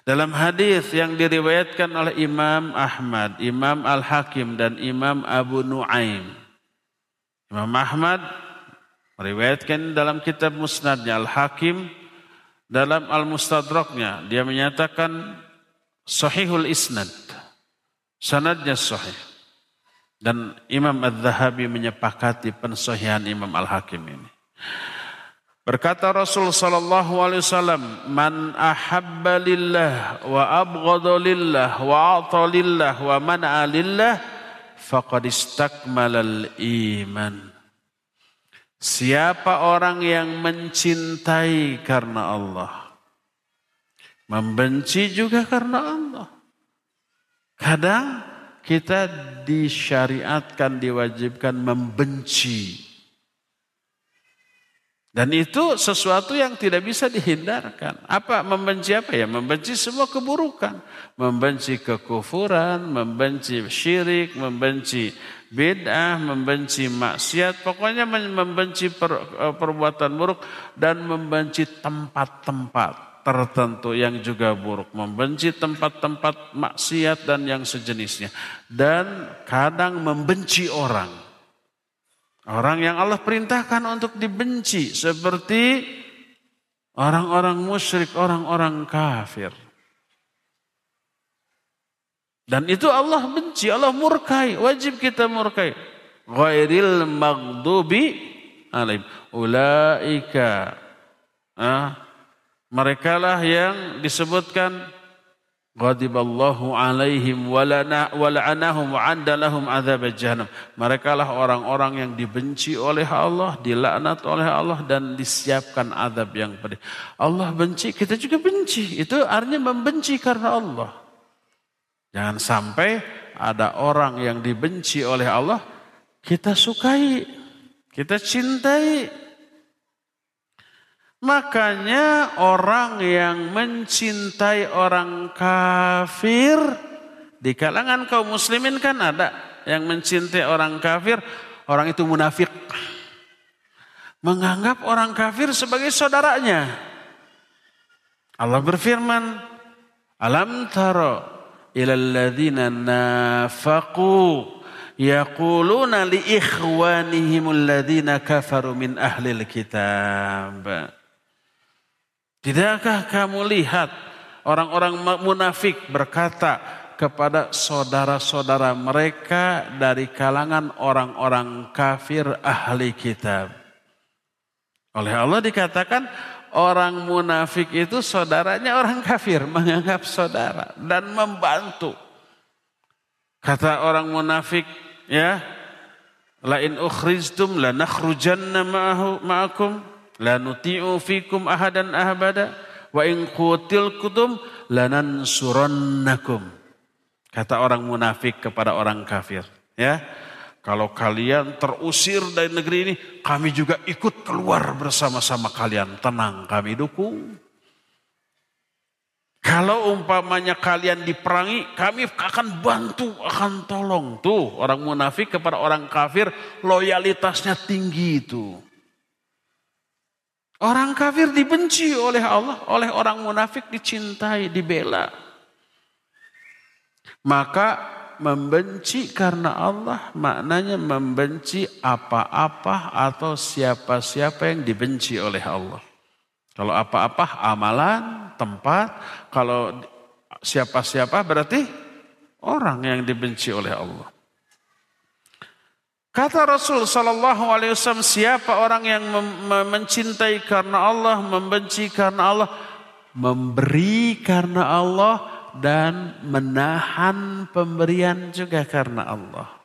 dalam hadis yang diriwayatkan oleh Imam Ahmad, Imam Al Hakim dan Imam Abu Nuaim. Imam Ahmad Meriwayatkan dalam kitab musnadnya Al-Hakim dalam Al-Mustadraknya dia menyatakan sahihul isnad. Sanadnya sahih. Dan Imam Az-Zahabi menyepakati pensahihan Imam Al-Hakim ini. Berkata Rasul sallallahu alaihi wasallam, "Man ahabba lillah wa abghada lillah wa ata lillah wa man'a lillah faqad istakmalal iman." Siapa orang yang mencintai karena Allah, membenci juga karena Allah. Kadang kita disyariatkan, diwajibkan membenci dan itu sesuatu yang tidak bisa dihindarkan. Apa membenci apa ya? Membenci semua keburukan. Membenci kekufuran, membenci syirik, membenci bid'ah, membenci maksiat. Pokoknya membenci per, eh, perbuatan buruk dan membenci tempat-tempat tertentu yang juga buruk. Membenci tempat-tempat maksiat dan yang sejenisnya. Dan kadang membenci orang. Orang yang Allah perintahkan untuk dibenci seperti orang-orang musyrik, orang-orang kafir. Dan itu Allah benci, Allah murkai, wajib kita murkai. Ghairil maghdubi alaihim. Ulaika. Ah, mereka lah yang disebutkan Ghadiballahu alaihim wala'anahum wa'andalahum azab jahannam. Mereka lah orang-orang yang dibenci oleh Allah, dilaknat oleh Allah dan disiapkan azab yang pedih. Allah benci, kita juga benci. Itu artinya membenci karena Allah. Jangan sampai ada orang yang dibenci oleh Allah, kita sukai, kita cintai. Makanya orang yang mencintai orang kafir di kalangan kaum muslimin kan ada yang mencintai orang kafir, orang itu munafik. Menganggap orang kafir sebagai saudaranya. Allah berfirman, "Alam taro ilal nafaqu yaquluna li ikhwanihim kafaru min ahlil kitab." Tidakkah kamu lihat orang-orang munafik berkata kepada saudara-saudara mereka dari kalangan orang-orang kafir ahli kitab. Oleh Allah dikatakan orang munafik itu saudaranya orang kafir, menganggap saudara dan membantu. Kata orang munafik, ya, lain ukhrijtum lanakhrujanna ma'akum La nuti'u fikum ahadan ahbada wa in qutilkutum lanansurannakum. Kata orang munafik kepada orang kafir, ya. Kalau kalian terusir dari negeri ini, kami juga ikut keluar bersama-sama kalian. Tenang, kami dukung. Kalau umpamanya kalian diperangi, kami akan bantu, akan tolong. Tuh, orang munafik kepada orang kafir, loyalitasnya tinggi itu. Orang kafir dibenci oleh Allah, oleh orang munafik dicintai, dibela. Maka membenci karena Allah maknanya membenci apa-apa atau siapa-siapa yang dibenci oleh Allah. Kalau apa-apa amalan, tempat, kalau siapa-siapa berarti orang yang dibenci oleh Allah. Kata Rasul Sallallahu Alaihi Wasallam, siapa orang yang mencintai karena Allah, membenci karena Allah, memberi karena Allah, dan menahan pemberian juga karena Allah.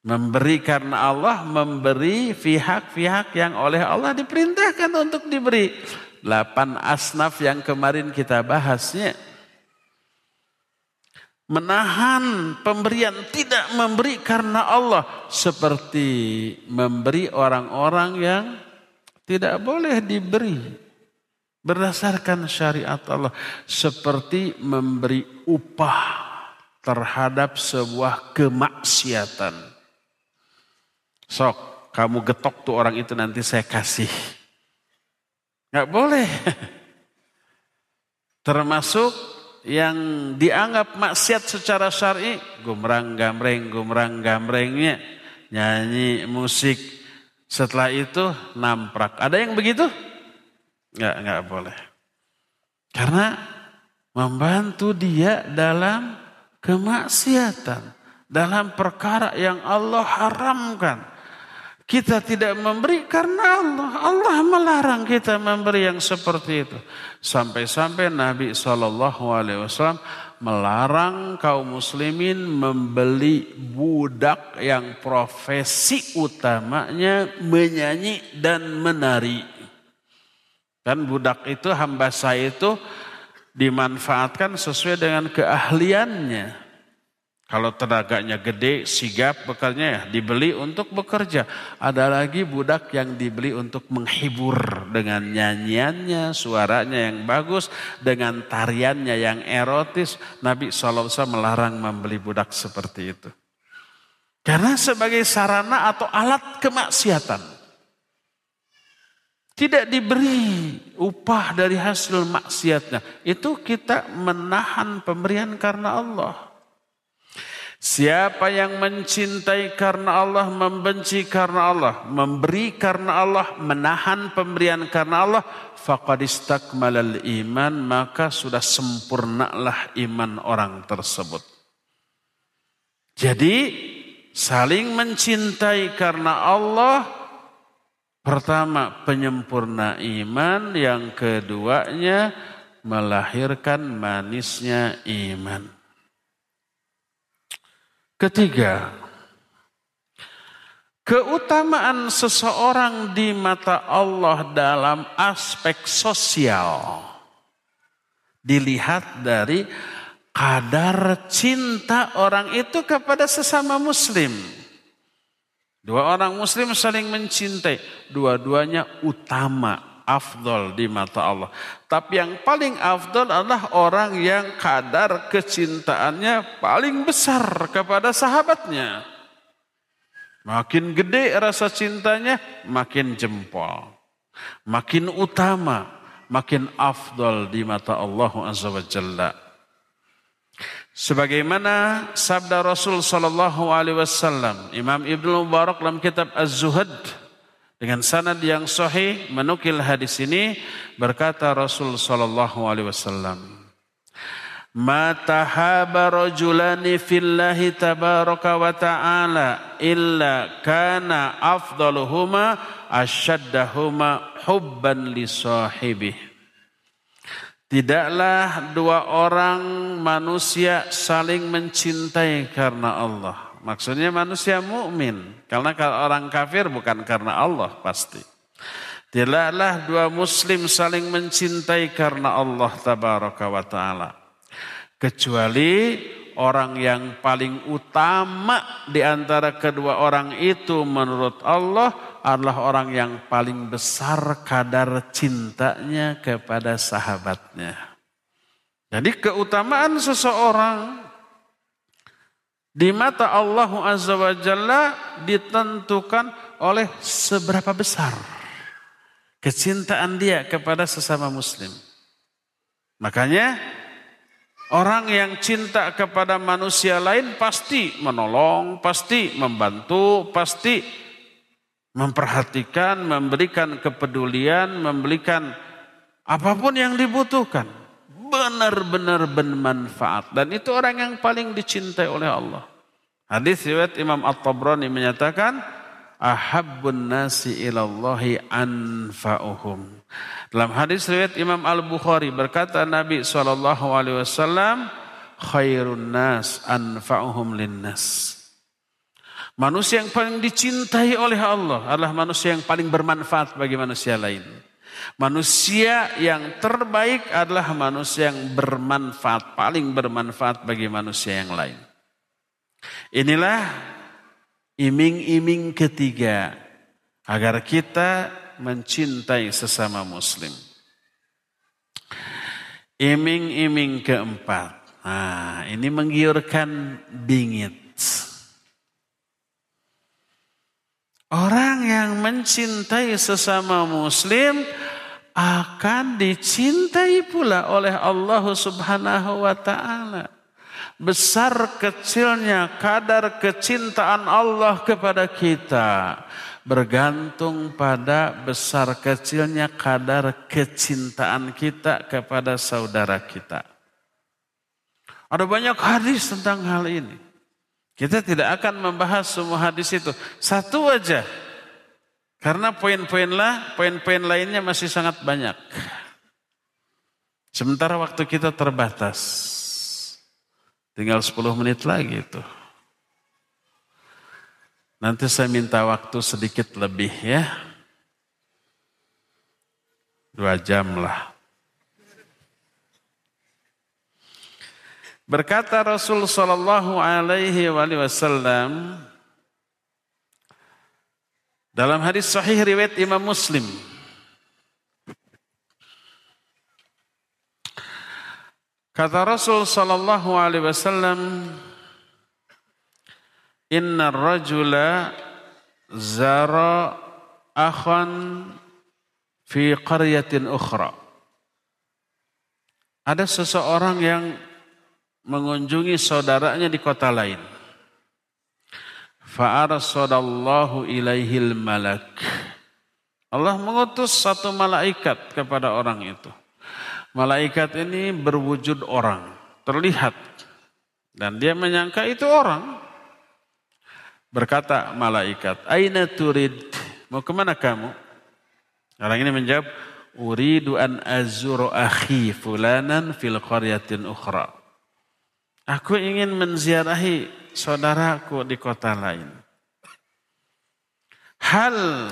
Memberi karena Allah, memberi pihak-pihak yang oleh Allah diperintahkan untuk diberi. Delapan asnaf yang kemarin kita bahasnya menahan pemberian, tidak memberi karena Allah seperti memberi orang-orang yang tidak boleh diberi berdasarkan syariat Allah seperti memberi upah terhadap sebuah kemaksiatan. Sok, kamu getok tuh orang itu nanti saya kasih. Nggak boleh. Termasuk yang dianggap maksiat secara syar'i, gumrang gamreng, gumrang gamrengnya, nyanyi musik. Setelah itu namprak. Ada yang begitu? Enggak, enggak boleh. Karena membantu dia dalam kemaksiatan, dalam perkara yang Allah haramkan. Kita tidak memberi karena Allah. Allah melarang kita memberi yang seperti itu. Sampai-sampai Nabi SAW melarang kaum muslimin membeli budak yang profesi utamanya menyanyi dan menari. Dan budak itu hamba saya itu dimanfaatkan sesuai dengan keahliannya. Kalau tenaganya gede, sigap bekerja ya, dibeli untuk bekerja. Ada lagi budak yang dibeli untuk menghibur dengan nyanyiannya, suaranya yang bagus, dengan tariannya yang erotis. Nabi SAW melarang membeli budak seperti itu. Karena sebagai sarana atau alat kemaksiatan. Tidak diberi upah dari hasil maksiatnya. Itu kita menahan pemberian karena Allah. Siapa yang mencintai karena Allah, membenci karena Allah, memberi karena Allah, menahan pemberian karena Allah, faqad istakmalal iman, maka sudah sempurnalah iman orang tersebut. Jadi saling mencintai karena Allah pertama penyempurna iman, yang keduanya melahirkan manisnya iman. Ketiga, keutamaan seseorang di mata Allah dalam aspek sosial dilihat dari kadar cinta orang itu kepada sesama muslim. Dua orang muslim saling mencintai, dua-duanya utama afdol di mata Allah. Tapi yang paling afdol adalah orang yang kadar kecintaannya paling besar kepada sahabatnya. Makin gede rasa cintanya, makin jempol. Makin utama, makin afdol di mata Allah Azza wa Jalla. Sebagaimana sabda Rasul sallallahu alaihi wasallam, Imam Ibnu Mubarak dalam kitab Az-Zuhad dengan sanad yang sahih menukil hadis ini berkata Rasul sallallahu alaihi wasallam Ma tahaba rajulani fillahi tabaraka wa ta'ala illa kana afdaluhuma asyaddahuma hubban li sahibih. Tidaklah dua orang manusia saling mencintai karena Allah Maksudnya manusia mukmin. Karena kalau orang kafir bukan karena Allah pasti. Tidaklah dua muslim saling mencintai karena Allah tabaraka wa taala. Kecuali orang yang paling utama di antara kedua orang itu menurut Allah adalah orang yang paling besar kadar cintanya kepada sahabatnya. Jadi keutamaan seseorang di mata Allah Azza wa Jalla ditentukan oleh seberapa besar kecintaan dia kepada sesama muslim. Makanya orang yang cinta kepada manusia lain pasti menolong, pasti membantu, pasti memperhatikan, memberikan kepedulian, memberikan apa pun yang dibutuhkan benar-benar bermanfaat dan itu orang yang paling dicintai oleh Allah. Hadis riwayat Imam At-Tabrani menyatakan ahabbun nasi ilallahi anfa'uhum. Dalam hadis riwayat Imam Al-Bukhari berkata Nabi sallallahu alaihi wasallam khairun nas anfa'uhum linnas. Manusia yang paling dicintai oleh Allah adalah manusia yang paling bermanfaat bagi manusia lain. Manusia yang terbaik adalah manusia yang bermanfaat, paling bermanfaat bagi manusia yang lain. Inilah iming-iming ketiga agar kita mencintai sesama muslim. Iming-iming keempat. Nah, ini menggiurkan bingit. Orang yang mencintai sesama muslim akan dicintai pula oleh Allah Subhanahu wa taala. Besar kecilnya kadar kecintaan Allah kepada kita bergantung pada besar kecilnya kadar kecintaan kita kepada saudara kita. Ada banyak hadis tentang hal ini. Kita tidak akan membahas semua hadis itu. Satu aja karena poin-poin lah, poin-poin lainnya masih sangat banyak. Sementara waktu kita terbatas. Tinggal 10 menit lagi itu. Nanti saya minta waktu sedikit lebih ya. Dua jam lah. Berkata Rasul Sallallahu Alaihi Wasallam, dalam hadis sahih riwayat Imam Muslim. Kata Rasul sallallahu alaihi wasallam, "Inna rajula zara akhan fi qaryatin ukhra." Ada seseorang yang mengunjungi saudaranya di kota lain. Fa'arsadallahu ilaihil malak. Allah mengutus satu malaikat kepada orang itu. Malaikat ini berwujud orang, terlihat. Dan dia menyangka itu orang. Berkata malaikat, Aina turid? Mau ke mana kamu? Orang ini menjawab, Uridu an azuru akhi fulanan fil qaryatin ukhra. Aku ingin menziarahi saudaraku di kota lain. Hal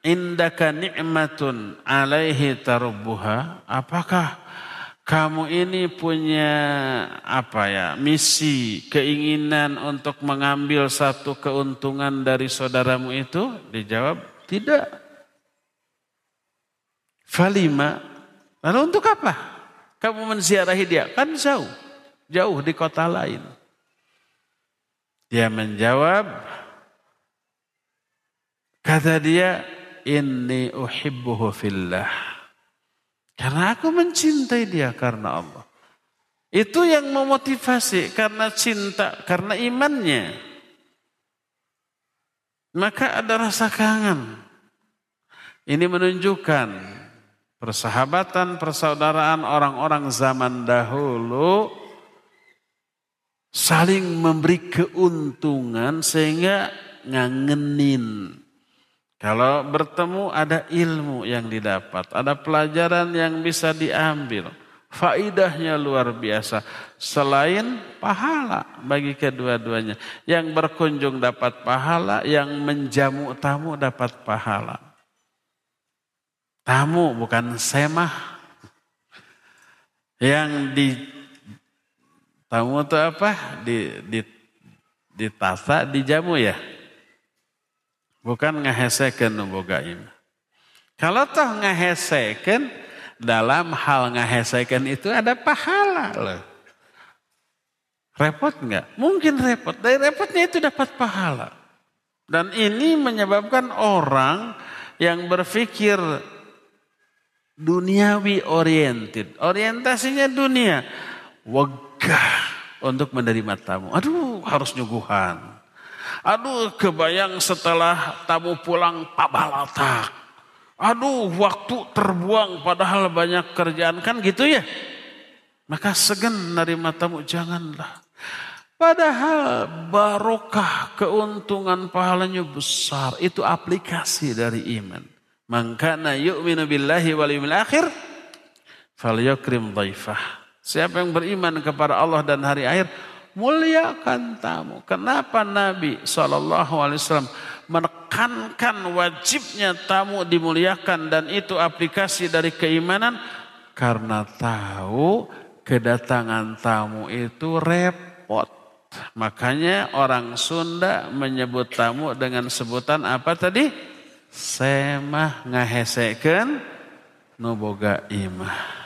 indaka ni'matun alaihi tarubbuha? Apakah kamu ini punya apa ya misi keinginan untuk mengambil satu keuntungan dari saudaramu itu? Dijawab tidak. Falima. Lalu untuk apa? Kamu menziarahi dia? Kan jauh jauh di kota lain dia menjawab kata dia inni uhibbuhu fillah. Karena aku mencintai dia karena Allah. Itu yang memotivasi karena cinta, karena imannya. Maka ada rasa kangen. Ini menunjukkan persahabatan, persaudaraan orang-orang zaman dahulu saling memberi keuntungan sehingga ngangenin kalau bertemu ada ilmu yang didapat, ada pelajaran yang bisa diambil. Faidahnya luar biasa. Selain pahala bagi kedua-duanya. Yang berkunjung dapat pahala, yang menjamu tamu dapat pahala. Tamu bukan semah. Yang di tamu itu apa? Di, di, ditasa, dijamu ya? Bukan ngahesekan boga iman. Kalau toh ngahesekan, dalam hal ngahesekan itu ada pahala loh. Repot nggak? Mungkin repot. Dari repotnya itu dapat pahala. Dan ini menyebabkan orang yang berpikir duniawi oriented. Orientasinya dunia. Wegah untuk menerima tamu. Aduh harus nyuguhan. Aduh kebayang setelah tamu pulang Pak Balata. Aduh waktu terbuang padahal banyak kerjaan kan gitu ya. Maka segen nerima tamu janganlah. Padahal barokah keuntungan pahalanya besar. Itu aplikasi dari iman. Mangkana yu'minu billahi wal yawmil akhir. Falyukrim dhaifah. Siapa yang beriman kepada Allah dan hari akhir muliakan tamu. Kenapa Nabi SAW menekankan wajibnya tamu dimuliakan dan itu aplikasi dari keimanan? Karena tahu kedatangan tamu itu repot. Makanya orang Sunda menyebut tamu dengan sebutan apa tadi? Semah ngaheseken nuboga imah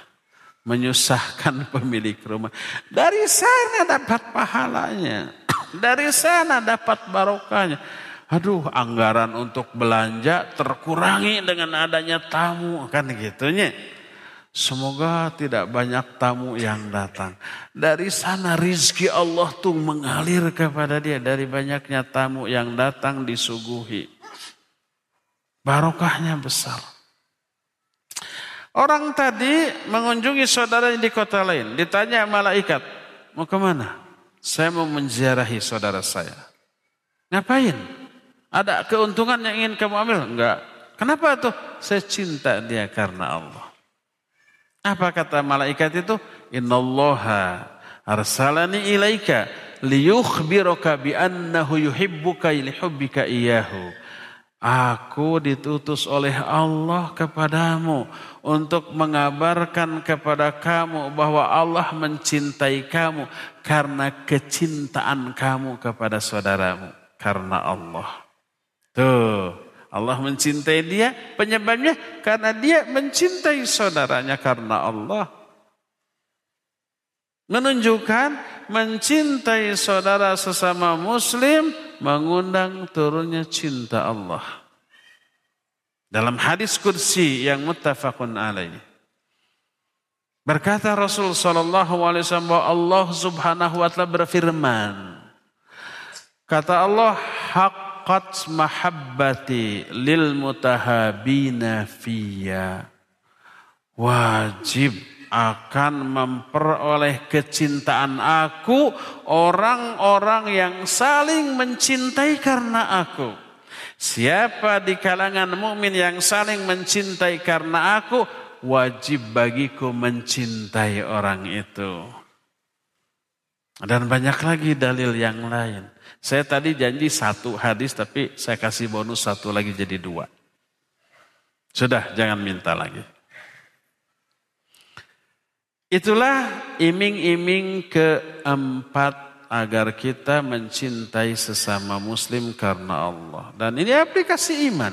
menyusahkan pemilik rumah. Dari sana dapat pahalanya. Dari sana dapat barokahnya. Aduh, anggaran untuk belanja terkurangi dengan adanya tamu kan gitunya. Semoga tidak banyak tamu yang datang. Dari sana rizki Allah tuh mengalir kepada dia. Dari banyaknya tamu yang datang disuguhi. Barokahnya besar. Orang tadi mengunjungi saudaranya di kota lain. Ditanya malaikat, mau ke mana? Saya mau menziarahi saudara saya. Ngapain? Ada keuntungan yang ingin kamu ambil? Enggak. Kenapa tuh? Saya cinta dia karena Allah. Apa kata malaikat itu? Innallaha arsalani ilaika liyukhbiraka bi annahu yuhibbuka lihubbika iyyahu. Aku ditutus oleh Allah kepadamu untuk mengabarkan kepada kamu bahwa Allah mencintai kamu karena kecintaan kamu kepada saudaramu karena Allah. Tuh, Allah mencintai dia penyebabnya karena dia mencintai saudaranya karena Allah. Menunjukkan mencintai saudara sesama muslim mengundang turunnya cinta Allah. Dalam hadis kursi yang muttafaqun alaih. Berkata Rasul sallallahu alaihi wasallam bahwa Allah Subhanahu wa taala berfirman. Kata Allah, haqqat mahabbati lil mutahabina fiyya. Wajib akan memperoleh kecintaan aku orang-orang yang saling mencintai karena aku. Siapa di kalangan mukmin yang saling mencintai karena aku, wajib bagiku mencintai orang itu. Dan banyak lagi dalil yang lain. Saya tadi janji satu hadis tapi saya kasih bonus satu lagi jadi dua. Sudah jangan minta lagi. Itulah iming-iming keempat agar kita mencintai sesama muslim karena Allah. Dan ini aplikasi iman.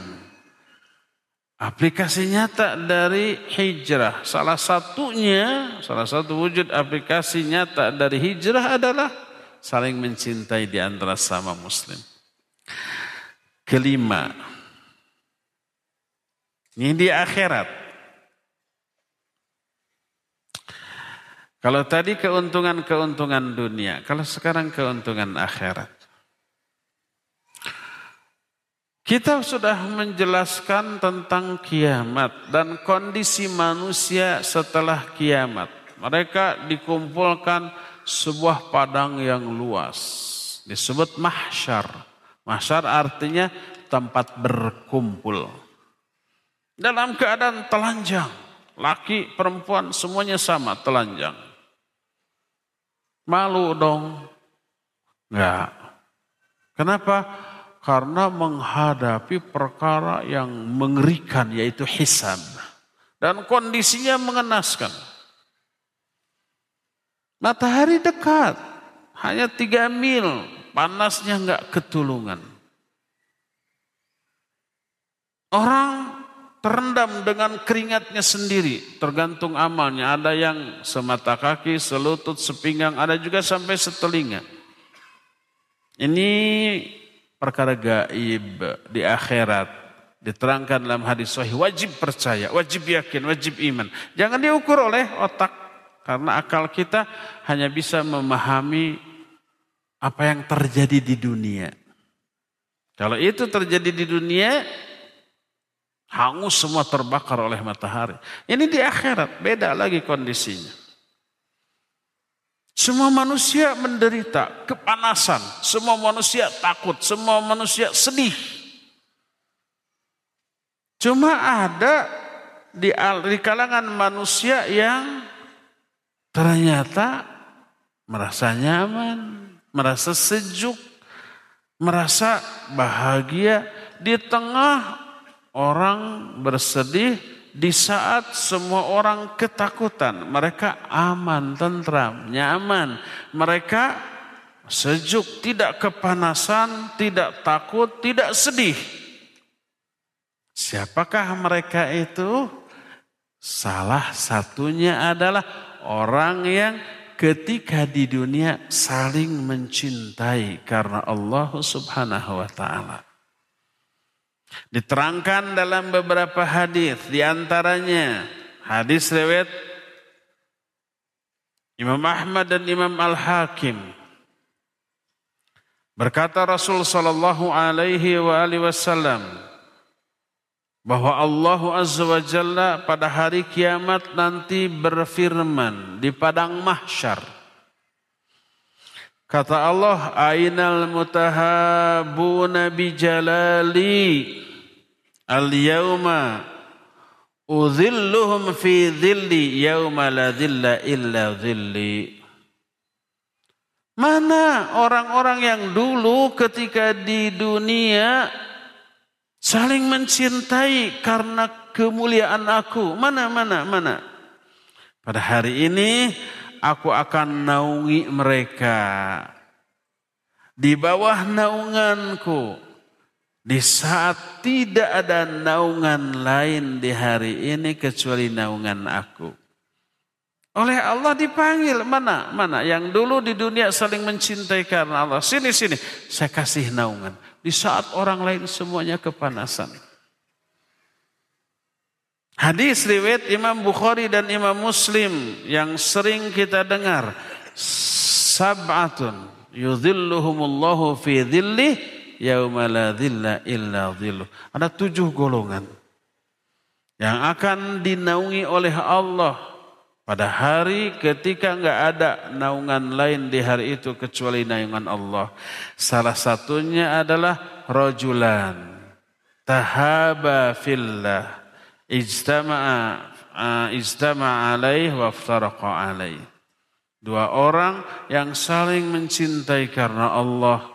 Aplikasi nyata dari hijrah. Salah satunya, salah satu wujud aplikasi nyata dari hijrah adalah saling mencintai di antara sama muslim. Kelima, ini di akhirat. Kalau tadi keuntungan-keuntungan dunia, kalau sekarang keuntungan akhirat. Kita sudah menjelaskan tentang kiamat dan kondisi manusia setelah kiamat. Mereka dikumpulkan sebuah padang yang luas. Disebut mahsyar. Mahsyar artinya tempat berkumpul. Dalam keadaan telanjang. Laki, perempuan semuanya sama telanjang. Malu dong. Enggak. Kenapa? Karena menghadapi perkara yang mengerikan yaitu hisab. Dan kondisinya mengenaskan. Matahari dekat, hanya tiga mil, panasnya nggak ketulungan. Orang terendam dengan keringatnya sendiri, tergantung amalnya. Ada yang semata kaki, selutut, sepinggang, ada juga sampai setelinga. Ini perkara gaib di akhirat. Diterangkan dalam hadis sahih, wajib percaya, wajib yakin, wajib iman. Jangan diukur oleh otak karena akal kita hanya bisa memahami apa yang terjadi di dunia. Kalau itu terjadi di dunia, hangus semua terbakar oleh matahari. Ini di akhirat, beda lagi kondisinya. Semua manusia menderita kepanasan, semua manusia takut, semua manusia sedih. Cuma ada di, kalangan manusia yang Ternyata merasa nyaman, merasa sejuk, merasa bahagia di tengah orang bersedih di saat semua orang ketakutan. Mereka aman, tentram, nyaman. Mereka sejuk, tidak kepanasan, tidak takut, tidak sedih. Siapakah mereka itu? Salah satunya adalah orang yang ketika di dunia saling mencintai karena Allah Subhanahu wa taala. Diterangkan dalam beberapa hadis di antaranya hadis riwayat Imam Ahmad dan Imam Al-Hakim berkata Rasul sallallahu alaihi wasallam bahwa Allah Azza wa Jalla pada hari kiamat nanti berfirman di padang mahsyar. Kata Allah, Ainal mutahabuna bi jalali al-yawma udhilluhum fi dhilli yawma la dhilla illa dhilli. Mana orang-orang yang dulu ketika di dunia Saling mencintai karena kemuliaan aku. Mana, mana, mana. Pada hari ini aku akan naungi mereka. Di bawah naunganku. Di saat tidak ada naungan lain di hari ini kecuali naungan aku. Oleh Allah dipanggil mana mana yang dulu di dunia saling mencintai karena Allah sini sini saya kasih naungan di saat orang lain semuanya kepanasan. Hadis riwayat Imam Bukhari dan Imam Muslim yang sering kita dengar. Sab'atun yudhilluhumullahu fi dhillih yauma la dhilla illa dhilluh. Ada tujuh golongan yang akan dinaungi oleh Allah pada hari ketika nggak ada naungan lain di hari itu kecuali naungan Allah. Salah satunya adalah rojulan tahaba fillah ijtama'a alaih wa. Dua orang yang saling mencintai karena Allah,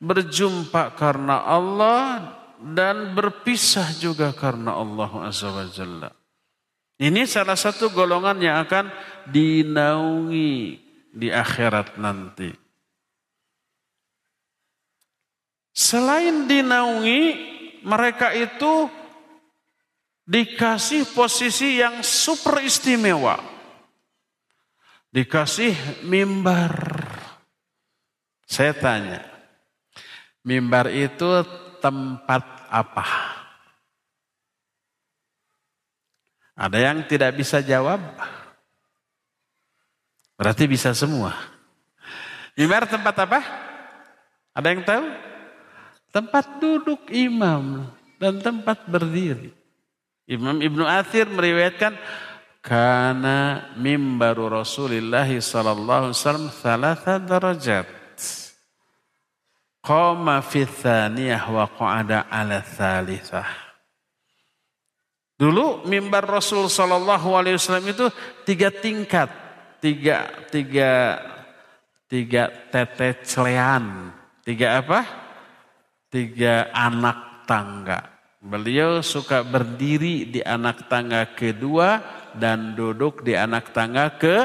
berjumpa karena Allah dan berpisah juga karena Allah Azza wa. Ini salah satu golongan yang akan dinaungi di akhirat nanti. Selain dinaungi, mereka itu dikasih posisi yang super istimewa. Dikasih mimbar. Saya tanya, mimbar itu tempat apa? Ada yang tidak bisa jawab? Berarti bisa semua. Mimbar tempat apa? Ada yang tahu? Tempat duduk imam dan tempat berdiri. Imam Ibnu Athir meriwayatkan karena mimbaru Rasulullah sallallahu alaihi wasallam thalatha darajat. Qama fi thaniyah wa qa'ada ala thalithah. Dulu mimbar Rasul Sallallahu Alaihi Wasallam itu tiga tingkat, tiga tiga tiga tete celean, tiga apa? Tiga anak tangga. Beliau suka berdiri di anak tangga kedua dan duduk di anak tangga ke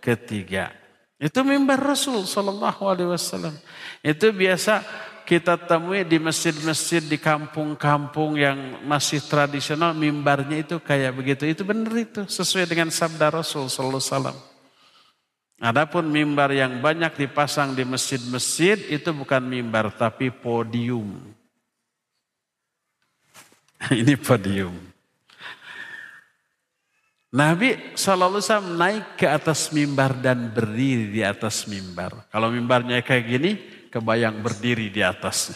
ketiga. Itu mimbar Rasul Sallallahu Alaihi Wasallam. Itu biasa kita temui di masjid-masjid di kampung-kampung yang masih tradisional mimbarnya itu kayak begitu. Itu benar itu sesuai dengan sabda Rasul sallallahu alaihi wasallam. Adapun mimbar yang banyak dipasang di masjid-masjid itu bukan mimbar tapi podium. Ini podium. Nabi SAW naik ke atas mimbar dan berdiri di atas mimbar. Kalau mimbarnya kayak gini, kebayang berdiri di atas.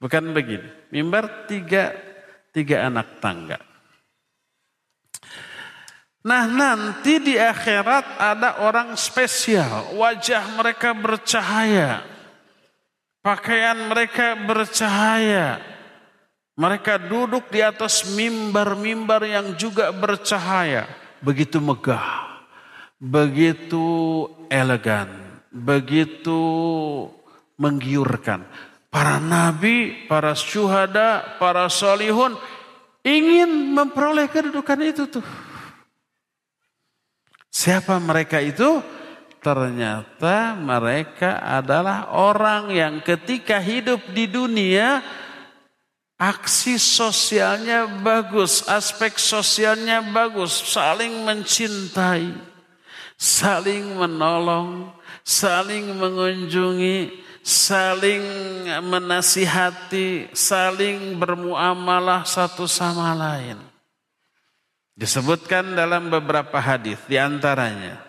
Bukan begini. Mimbar tiga, tiga anak tangga. Nah nanti di akhirat ada orang spesial. Wajah mereka bercahaya. Pakaian mereka bercahaya. Mereka duduk di atas mimbar-mimbar yang juga bercahaya. Begitu megah. Begitu elegan. Begitu menggiurkan. Para nabi, para syuhada, para solihun ingin memperoleh kedudukan itu tuh. Siapa mereka itu? Ternyata mereka adalah orang yang ketika hidup di dunia aksi sosialnya bagus, aspek sosialnya bagus, saling mencintai, saling menolong, saling mengunjungi, saling menasihati, saling bermuamalah satu sama lain. Disebutkan dalam beberapa hadis di antaranya.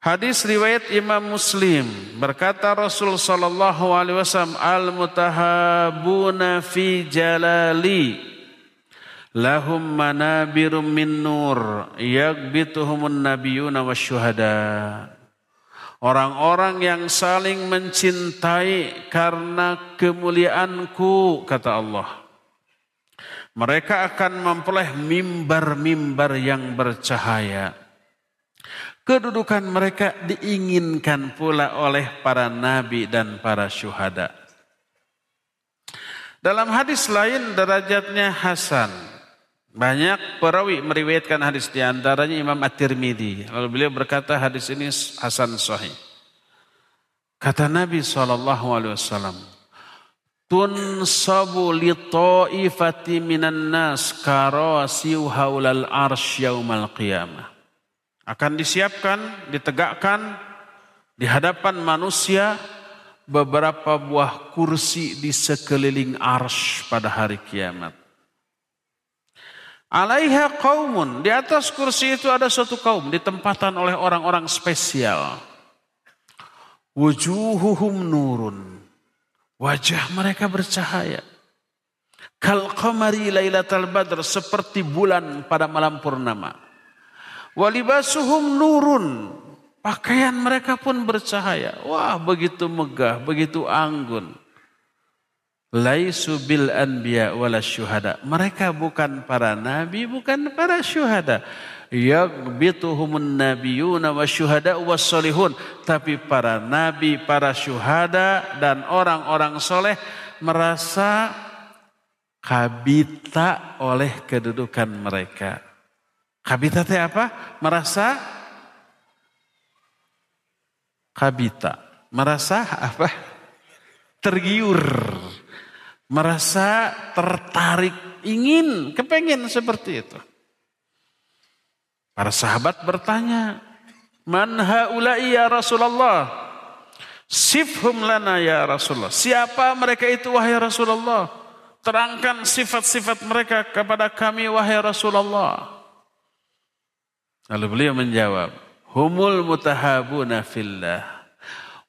Hadis riwayat Imam Muslim berkata Rasul sallallahu alaihi wasallam al mutahabuna fi jalali lahum manabirum min nur yagbituhumun nabiyuna wasyuhada Orang-orang yang saling mencintai karena kemuliaanku, kata Allah. Mereka akan memperoleh mimbar-mimbar yang bercahaya. Kedudukan mereka diinginkan pula oleh para nabi dan para syuhada. Dalam hadis lain derajatnya Hasan. Banyak perawi meriwayatkan hadis di antaranya Imam At-Tirmidzi. Lalu beliau berkata hadis ini hasan sahih. Kata Nabi SAW, Tunsabu li ta'ifati minan nas karasiu haulal arsh yaumal qiyamah. Akan disiapkan, ditegakkan di hadapan manusia beberapa buah kursi di sekeliling arsh pada hari kiamat. Alaiha kaumun. Di atas kursi itu ada suatu kaum ditempatan oleh orang-orang spesial. Wujuhuhum nurun. Wajah mereka bercahaya. Kal qamari lailatal badr seperti bulan pada malam purnama. Walibasuhum nurun. Pakaian mereka pun bercahaya. Wah, begitu megah, begitu anggun. Laisu bil anbiya wala syuhada. Mereka bukan para nabi, bukan para syuhada. Yagbituhumun nabiyuna wa syuhada wa salihun. Tapi para nabi, para syuhada dan orang-orang soleh merasa kabita oleh kedudukan mereka. Kabita itu apa? Merasa kabita. Merasa apa? Tergiur merasa tertarik, ingin, kepengen seperti itu. Para sahabat bertanya, Man haulai ya Rasulullah? Sifhum lana ya Rasulullah. Siapa mereka itu wahai Rasulullah? Terangkan sifat-sifat mereka kepada kami wahai Rasulullah. Lalu beliau menjawab, Humul mutahabuna fillah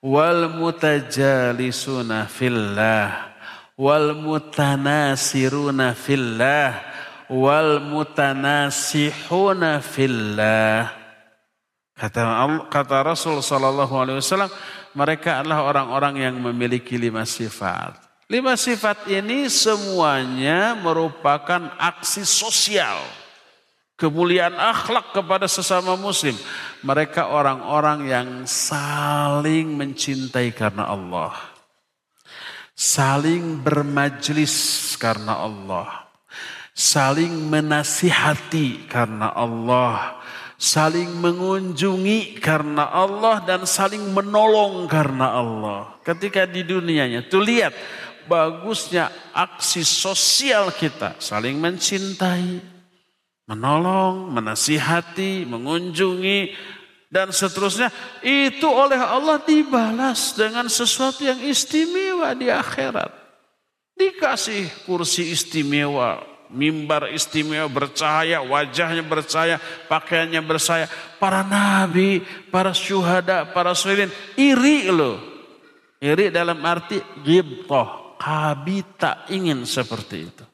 wal mutajalisuna fillah wal mutanasiruna fillah wal mutanasihuna fillah. Kata kata Rasul sallallahu alaihi wasallam mereka adalah orang-orang yang memiliki lima sifat. Lima sifat ini semuanya merupakan aksi sosial kemuliaan akhlak kepada sesama muslim. Mereka orang-orang yang saling mencintai karena Allah. Saling bermajlis karena Allah, saling menasihati karena Allah, saling mengunjungi karena Allah dan saling menolong karena Allah. Ketika di dunianya, tuh lihat bagusnya aksi sosial kita, saling mencintai, menolong, menasihati, mengunjungi, dan seterusnya itu oleh Allah dibalas dengan sesuatu yang istimewa di akhirat. Dikasih kursi istimewa, mimbar istimewa bercahaya, wajahnya bercahaya, pakaiannya bercahaya. Para nabi, para syuhada, para sholin iri loh. Iri dalam arti ghibtah, kabita ingin seperti itu.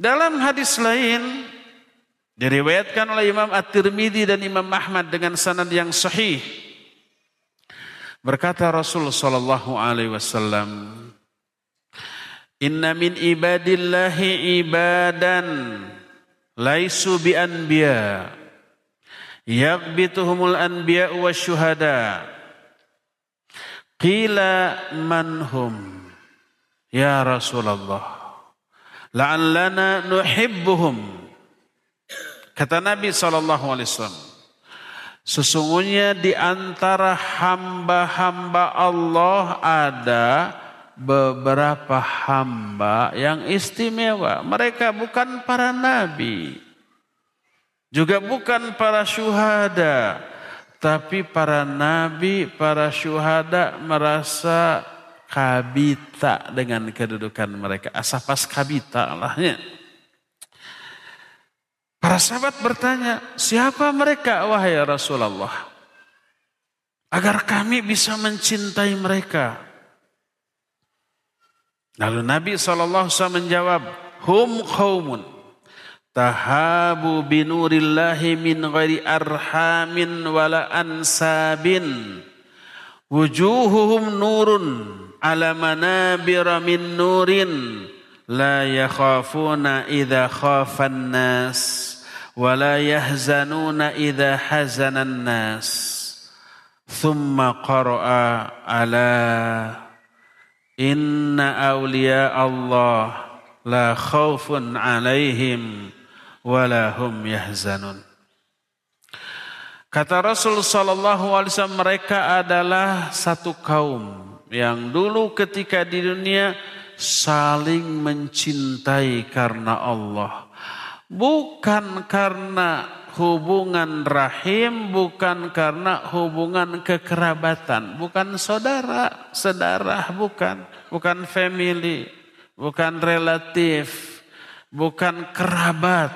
Dalam hadis lain Diriwayatkan oleh Imam At-Tirmidzi dan Imam Ahmad dengan sanad yang sahih. Berkata Rasul sallallahu alaihi wasallam, "Inna min ibadillahi ibadan laisu bi anbiya. Yaghbituhumul anbiya wa syuhada." Qila man hum? Ya Rasulullah. La'allana nuhibbuhum Kata Nabi SAW, sesungguhnya di antara hamba-hamba Allah ada beberapa hamba yang istimewa. Mereka bukan para nabi, juga bukan para syuhada, tapi para nabi, para syuhada merasa kabita dengan kedudukan mereka. Asapas kabita lahnya. Para sahabat bertanya, siapa mereka wahai Rasulullah? Agar kami bisa mencintai mereka. Lalu Nabi SAW menjawab, Hum qawmun tahabu binurillahi min ghairi arhamin wala ansabin. Wujuhuhum nurun ala manabira min nurin la yakhafuna idza khafan nas wa la yahzanuna idza hazanan nas. Thumma qara'a ala inna awliya Allah la khaufun alaihim wa la yahzanun. Kata Rasul sallallahu alaihi wasallam mereka adalah satu kaum yang dulu ketika di dunia saling mencintai karena Allah. Bukan karena hubungan rahim, bukan karena hubungan kekerabatan, bukan saudara, sedarah, bukan, bukan family, bukan relatif, bukan kerabat,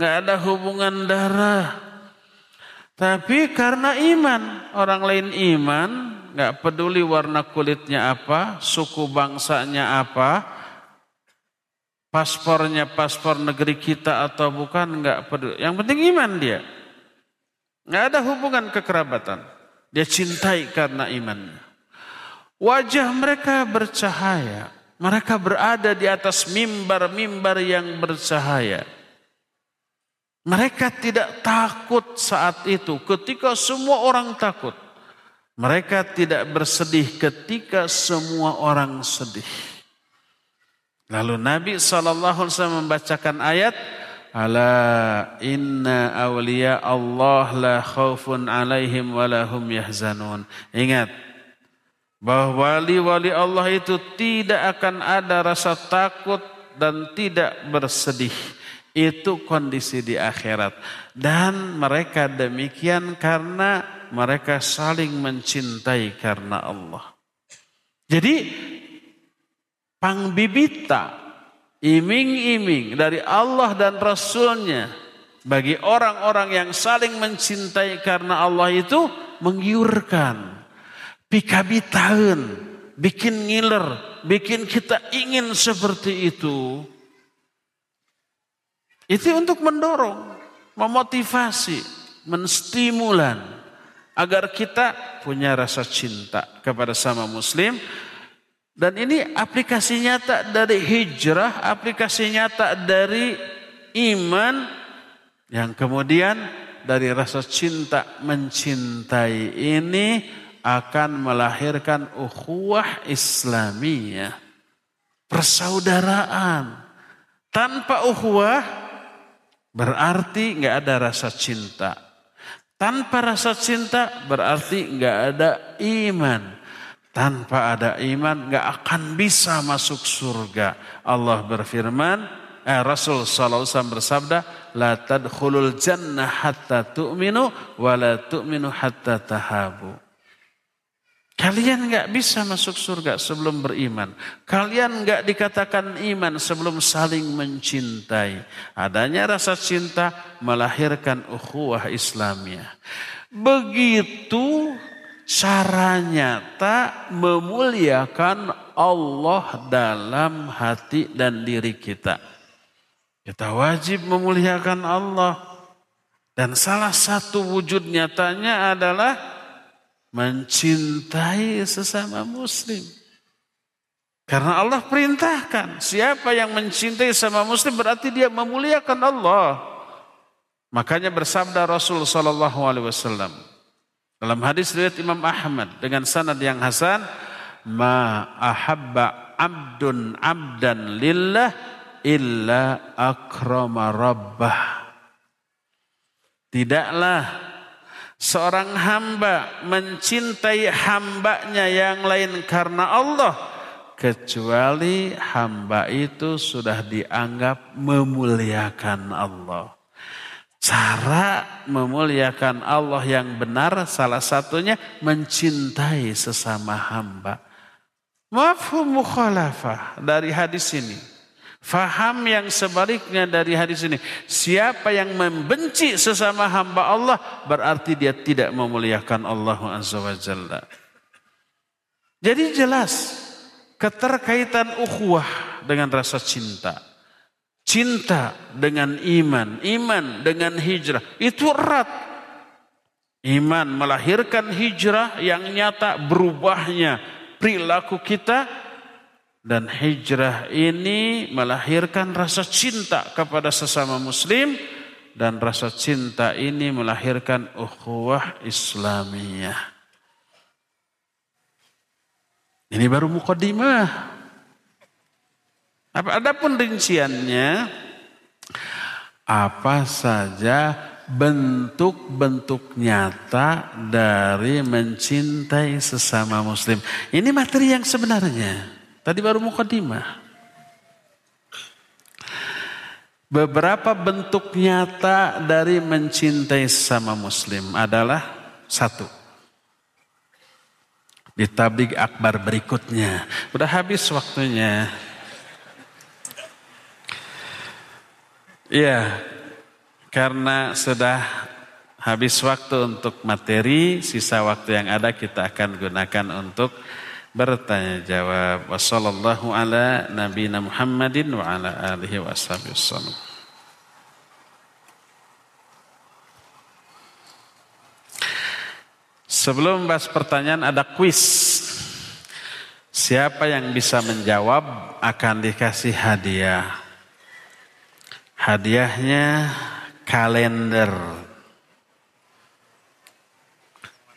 nggak ada hubungan darah. Tapi karena iman, orang lain iman, nggak peduli warna kulitnya apa, suku bangsanya apa, paspornya paspor negeri kita atau bukan, nggak peduli. Yang penting iman dia. Nggak ada hubungan kekerabatan. Dia cintai karena imannya. Wajah mereka bercahaya. Mereka berada di atas mimbar-mimbar yang bercahaya. Mereka tidak takut saat itu ketika semua orang takut. Mereka tidak bersedih ketika semua orang sedih. Lalu Nabi SAW membacakan ayat, Ala inna awliya Allah la khawfun alaihim walahum yahzanun. Ingat, bahwa wali-wali Allah itu tidak akan ada rasa takut dan tidak bersedih. Itu kondisi di akhirat. Dan mereka demikian karena mereka saling mencintai karena Allah. Jadi pangbibita, iming-iming dari Allah dan Rasulnya bagi orang-orang yang saling mencintai karena Allah itu menggiurkan. Pikabitaun, bikin ngiler, bikin kita ingin seperti itu. Itu untuk mendorong, memotivasi, menstimulan agar kita punya rasa cinta kepada sama muslim dan ini aplikasi nyata dari hijrah, aplikasi nyata dari iman yang kemudian dari rasa cinta mencintai ini akan melahirkan ukhuwah Islamiyah. Persaudaraan. Tanpa ukhuwah Berarti nggak ada rasa cinta. Tanpa rasa cinta berarti nggak ada iman. Tanpa ada iman nggak akan bisa masuk surga. Allah berfirman, eh, Rasul SAW bersabda, La tadkhulul jannah hatta tu'minu wa la tu'minu hatta tahabu. Kalian nggak bisa masuk surga sebelum beriman. Kalian nggak dikatakan iman sebelum saling mencintai. Adanya rasa cinta melahirkan ukhuwah Islamiyah. Begitu cara nyata memuliakan Allah dalam hati dan diri kita. Kita wajib memuliakan Allah. Dan salah satu wujud nyatanya adalah mencintai sesama muslim. Karena Allah perintahkan, siapa yang mencintai sama muslim berarti dia memuliakan Allah. Makanya bersabda Rasul sallallahu alaihi wasallam dalam hadis riwayat Imam Ahmad dengan sanad yang hasan, "Ma ahabba abdun abdan lillah illa akrama rabbah." Tidaklah Seorang hamba mencintai hambanya yang lain karena Allah. Kecuali hamba itu sudah dianggap memuliakan Allah. Cara memuliakan Allah yang benar salah satunya mencintai sesama hamba. Mafhum mukhalafah dari hadis ini. Faham yang sebaliknya dari hadis ini. Siapa yang membenci sesama hamba Allah berarti dia tidak memuliakan Allah Azza wa Jalla. Jadi jelas keterkaitan ukhuwah dengan rasa cinta. Cinta dengan iman, iman dengan hijrah. Itu erat. Iman melahirkan hijrah yang nyata berubahnya perilaku kita dan hijrah ini melahirkan rasa cinta kepada sesama muslim dan rasa cinta ini melahirkan ukhuwah Islamiyah. Ini baru mukaddimah. Apa ada pun rinciannya apa saja bentuk-bentuk nyata dari mencintai sesama muslim. Ini materi yang sebenarnya. Tadi baru mukadimah. Beberapa bentuk nyata dari mencintai sama muslim adalah satu. Di tablik akbar berikutnya. Udah habis waktunya. Iya, karena sudah habis waktu untuk materi, sisa waktu yang ada kita akan gunakan untuk bertanya jawab. Wassallallahu ala nabiyina Muhammadin wa ala alihi wasallam. Sebelum bahas pertanyaan ada kuis. Siapa yang bisa menjawab akan dikasih hadiah. Hadiahnya kalender.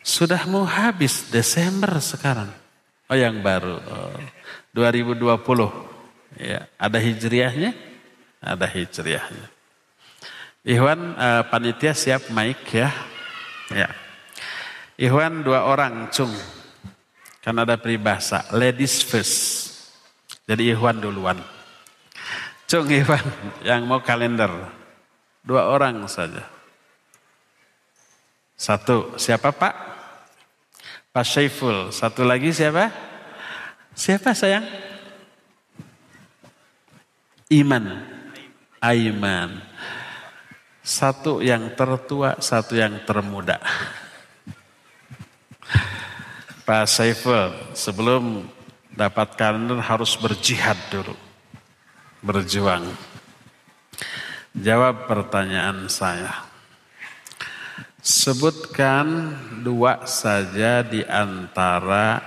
Sudah mau habis Desember sekarang. Oh yang baru. Oh, 2020. Ya, ada hijriahnya? Ada hijriahnya. Ikhwan uh, panitia siap mic ya. Ya. Ikhwan dua orang, cung. Kan ada peribahasa, ladies first. Jadi Ikhwan duluan. Cung Ikhwan yang mau kalender. Dua orang saja. Satu, siapa Pak? Pak Syaiful. Satu lagi siapa? Siapa sayang? Iman. Aiman. Satu yang tertua, satu yang termuda. Pak Saiful sebelum dapat harus berjihad dulu. Berjuang. Jawab pertanyaan saya. Sebutkan dua saja di antara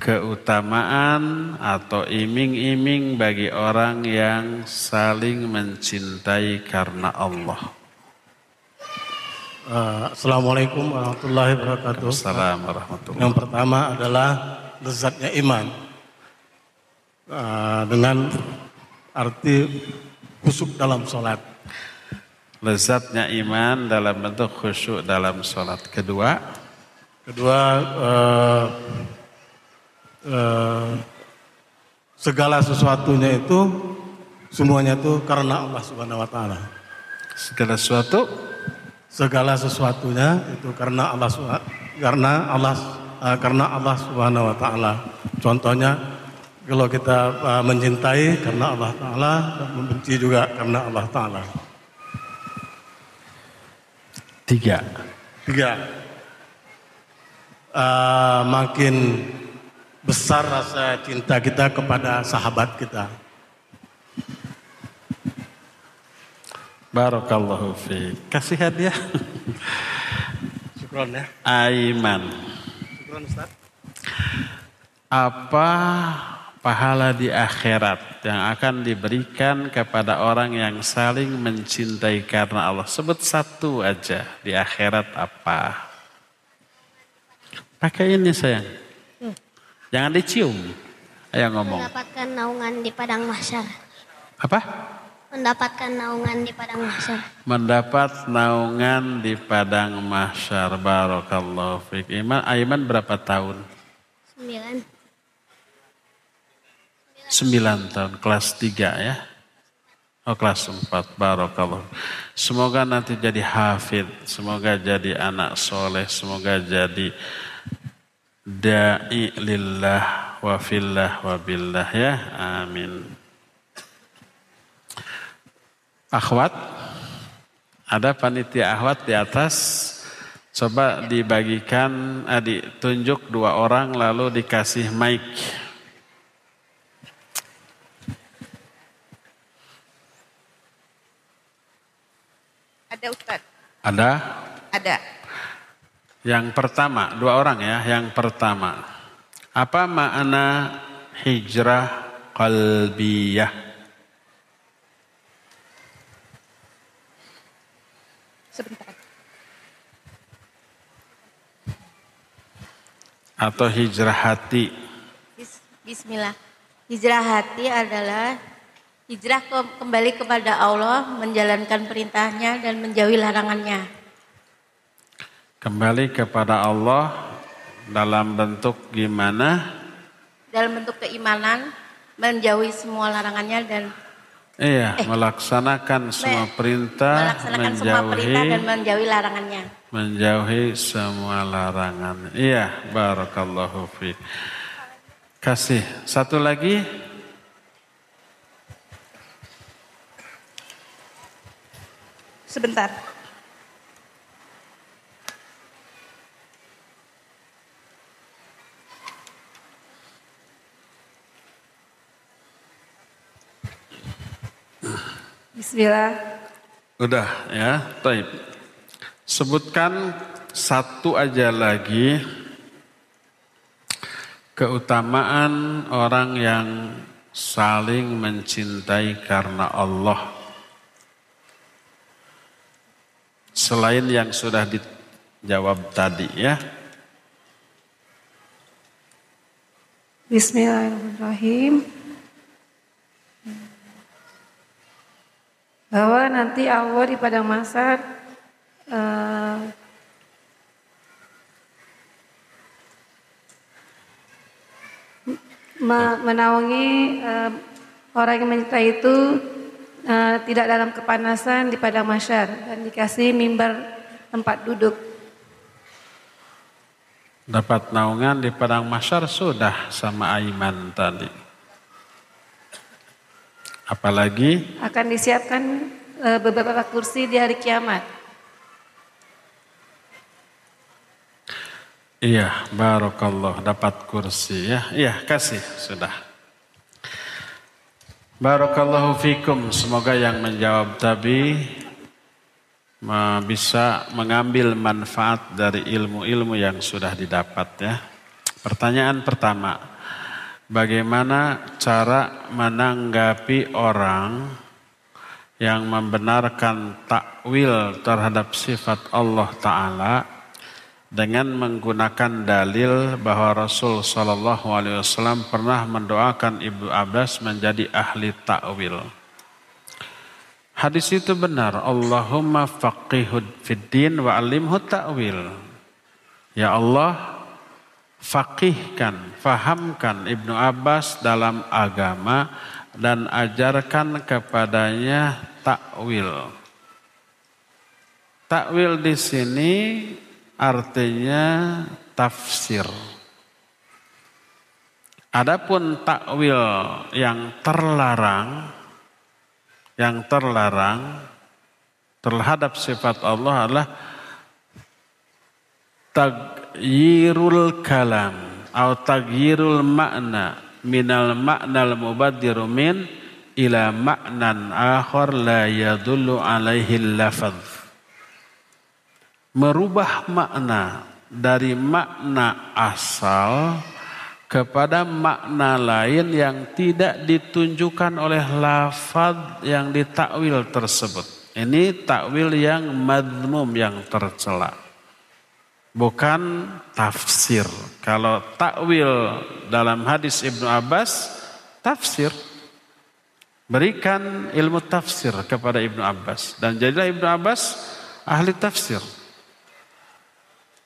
keutamaan atau iming-iming bagi orang yang saling mencintai karena Allah. Uh, Assalamualaikum warahmatullahi wabarakatuh. Assalamualaikum warahmatullahi Yang pertama adalah lezatnya iman. Uh, dengan arti khusyuk dalam sholat. Lezatnya iman dalam bentuk khusyuk dalam sholat. Kedua, kedua uh, uh, segala sesuatunya itu semuanya itu karena Allah Subhanahu Wa Taala. Segala sesuatu segala sesuatunya itu karena Allah karena Allah uh, karena Allah Subhanahu wa taala. Contohnya kalau kita uh, mencintai karena Allah taala membenci juga karena Allah taala. Tiga. Tiga. Uh, makin besar rasa cinta kita kepada sahabat kita. Barakallahu fi. Kasih hadiah. Syukron ya. Aiman. Syukron Ustaz. Apa pahala di akhirat yang akan diberikan kepada orang yang saling mencintai karena Allah? Sebut satu aja di akhirat apa? Pakai ini sayang. Hmm. Jangan dicium. Ayo ngomong. Mendapatkan naungan di padang mahsyar. Apa? Mendapatkan naungan di padang mahsyar. Mendapat naungan di padang mahsyar. Barakallahu fiik. Iman, Aiman berapa tahun? Sembilan. Sembilan tahun, kelas tiga ya. Oh kelas empat, Barakallah. Semoga nanti jadi hafid, semoga jadi anak soleh, semoga jadi da'i lillah wa fillah wa billah ya. Amin. Akhwat, ada panitia akhwat di atas. Coba dibagikan, eh, ditunjuk dua orang lalu dikasih mic. Ada Ustaz. Ada? Ada. Yang pertama, dua orang ya. Yang pertama, apa makna hijrah qalbiyah? Sebentar. Atau hijrah hati. Bismillah. Hijrah hati adalah hijrah ke, kembali kepada Allah, menjalankan perintahnya dan menjauhi larangannya. Kembali kepada Allah dalam bentuk gimana? Dalam bentuk keimanan, menjauhi semua larangannya dan Iya, eh, melaksanakan semua perintah, melaksanakan menjauhi, semua perintah dan menjauhi larangannya. Menjauhi semua larangan. Iya, barakallahu fi. Kasih satu lagi. Sebentar. Bismillah. Udah ya, taib. Sebutkan satu aja lagi keutamaan orang yang saling mencintai karena Allah Selain yang sudah dijawab tadi ya. Bismillahirrahmanirrahim. Bahwa nanti Allah di padang masar uh, menaungi uh, orang yang mencintai itu uh, tidak dalam kepanasan di padang masyar dan dikasih mimbar tempat duduk. Dapat naungan di padang masyar sudah sama Aiman tadi. Apalagi akan disiapkan uh, beberapa kursi di hari kiamat. Iya, barokallah dapat kursi ya. Iya, kasih sudah. Barakallahu fikum. Semoga yang menjawab tadi bisa mengambil manfaat dari ilmu-ilmu yang sudah didapat ya. Pertanyaan pertama, bagaimana cara menanggapi orang yang membenarkan takwil terhadap sifat Allah Ta'ala dengan menggunakan dalil bahwa Rasul Shallallahu Alaihi Wasallam pernah mendoakan Ibnu Abbas menjadi ahli takwil. Hadis itu benar. Allahumma faqihud fiddin wa alimhu ta'wil. Ya Allah, faqihkan, fahamkan Ibnu Abbas dalam agama dan ajarkan kepadanya takwil. Takwil di sini artinya tafsir. Adapun takwil yang terlarang, yang terlarang terhadap sifat Allah adalah tagyirul kalam atau tagyirul makna minal maknal mubadiru min ila maknan akhar la yadullu alaihi lafadz merubah makna dari makna asal kepada makna lain yang tidak ditunjukkan oleh lafaz yang ditakwil tersebut. Ini takwil yang madmum yang tercela. Bukan tafsir. Kalau takwil dalam hadis Ibnu Abbas, tafsir. Berikan ilmu tafsir kepada Ibnu Abbas. Dan jadilah Ibnu Abbas ahli tafsir.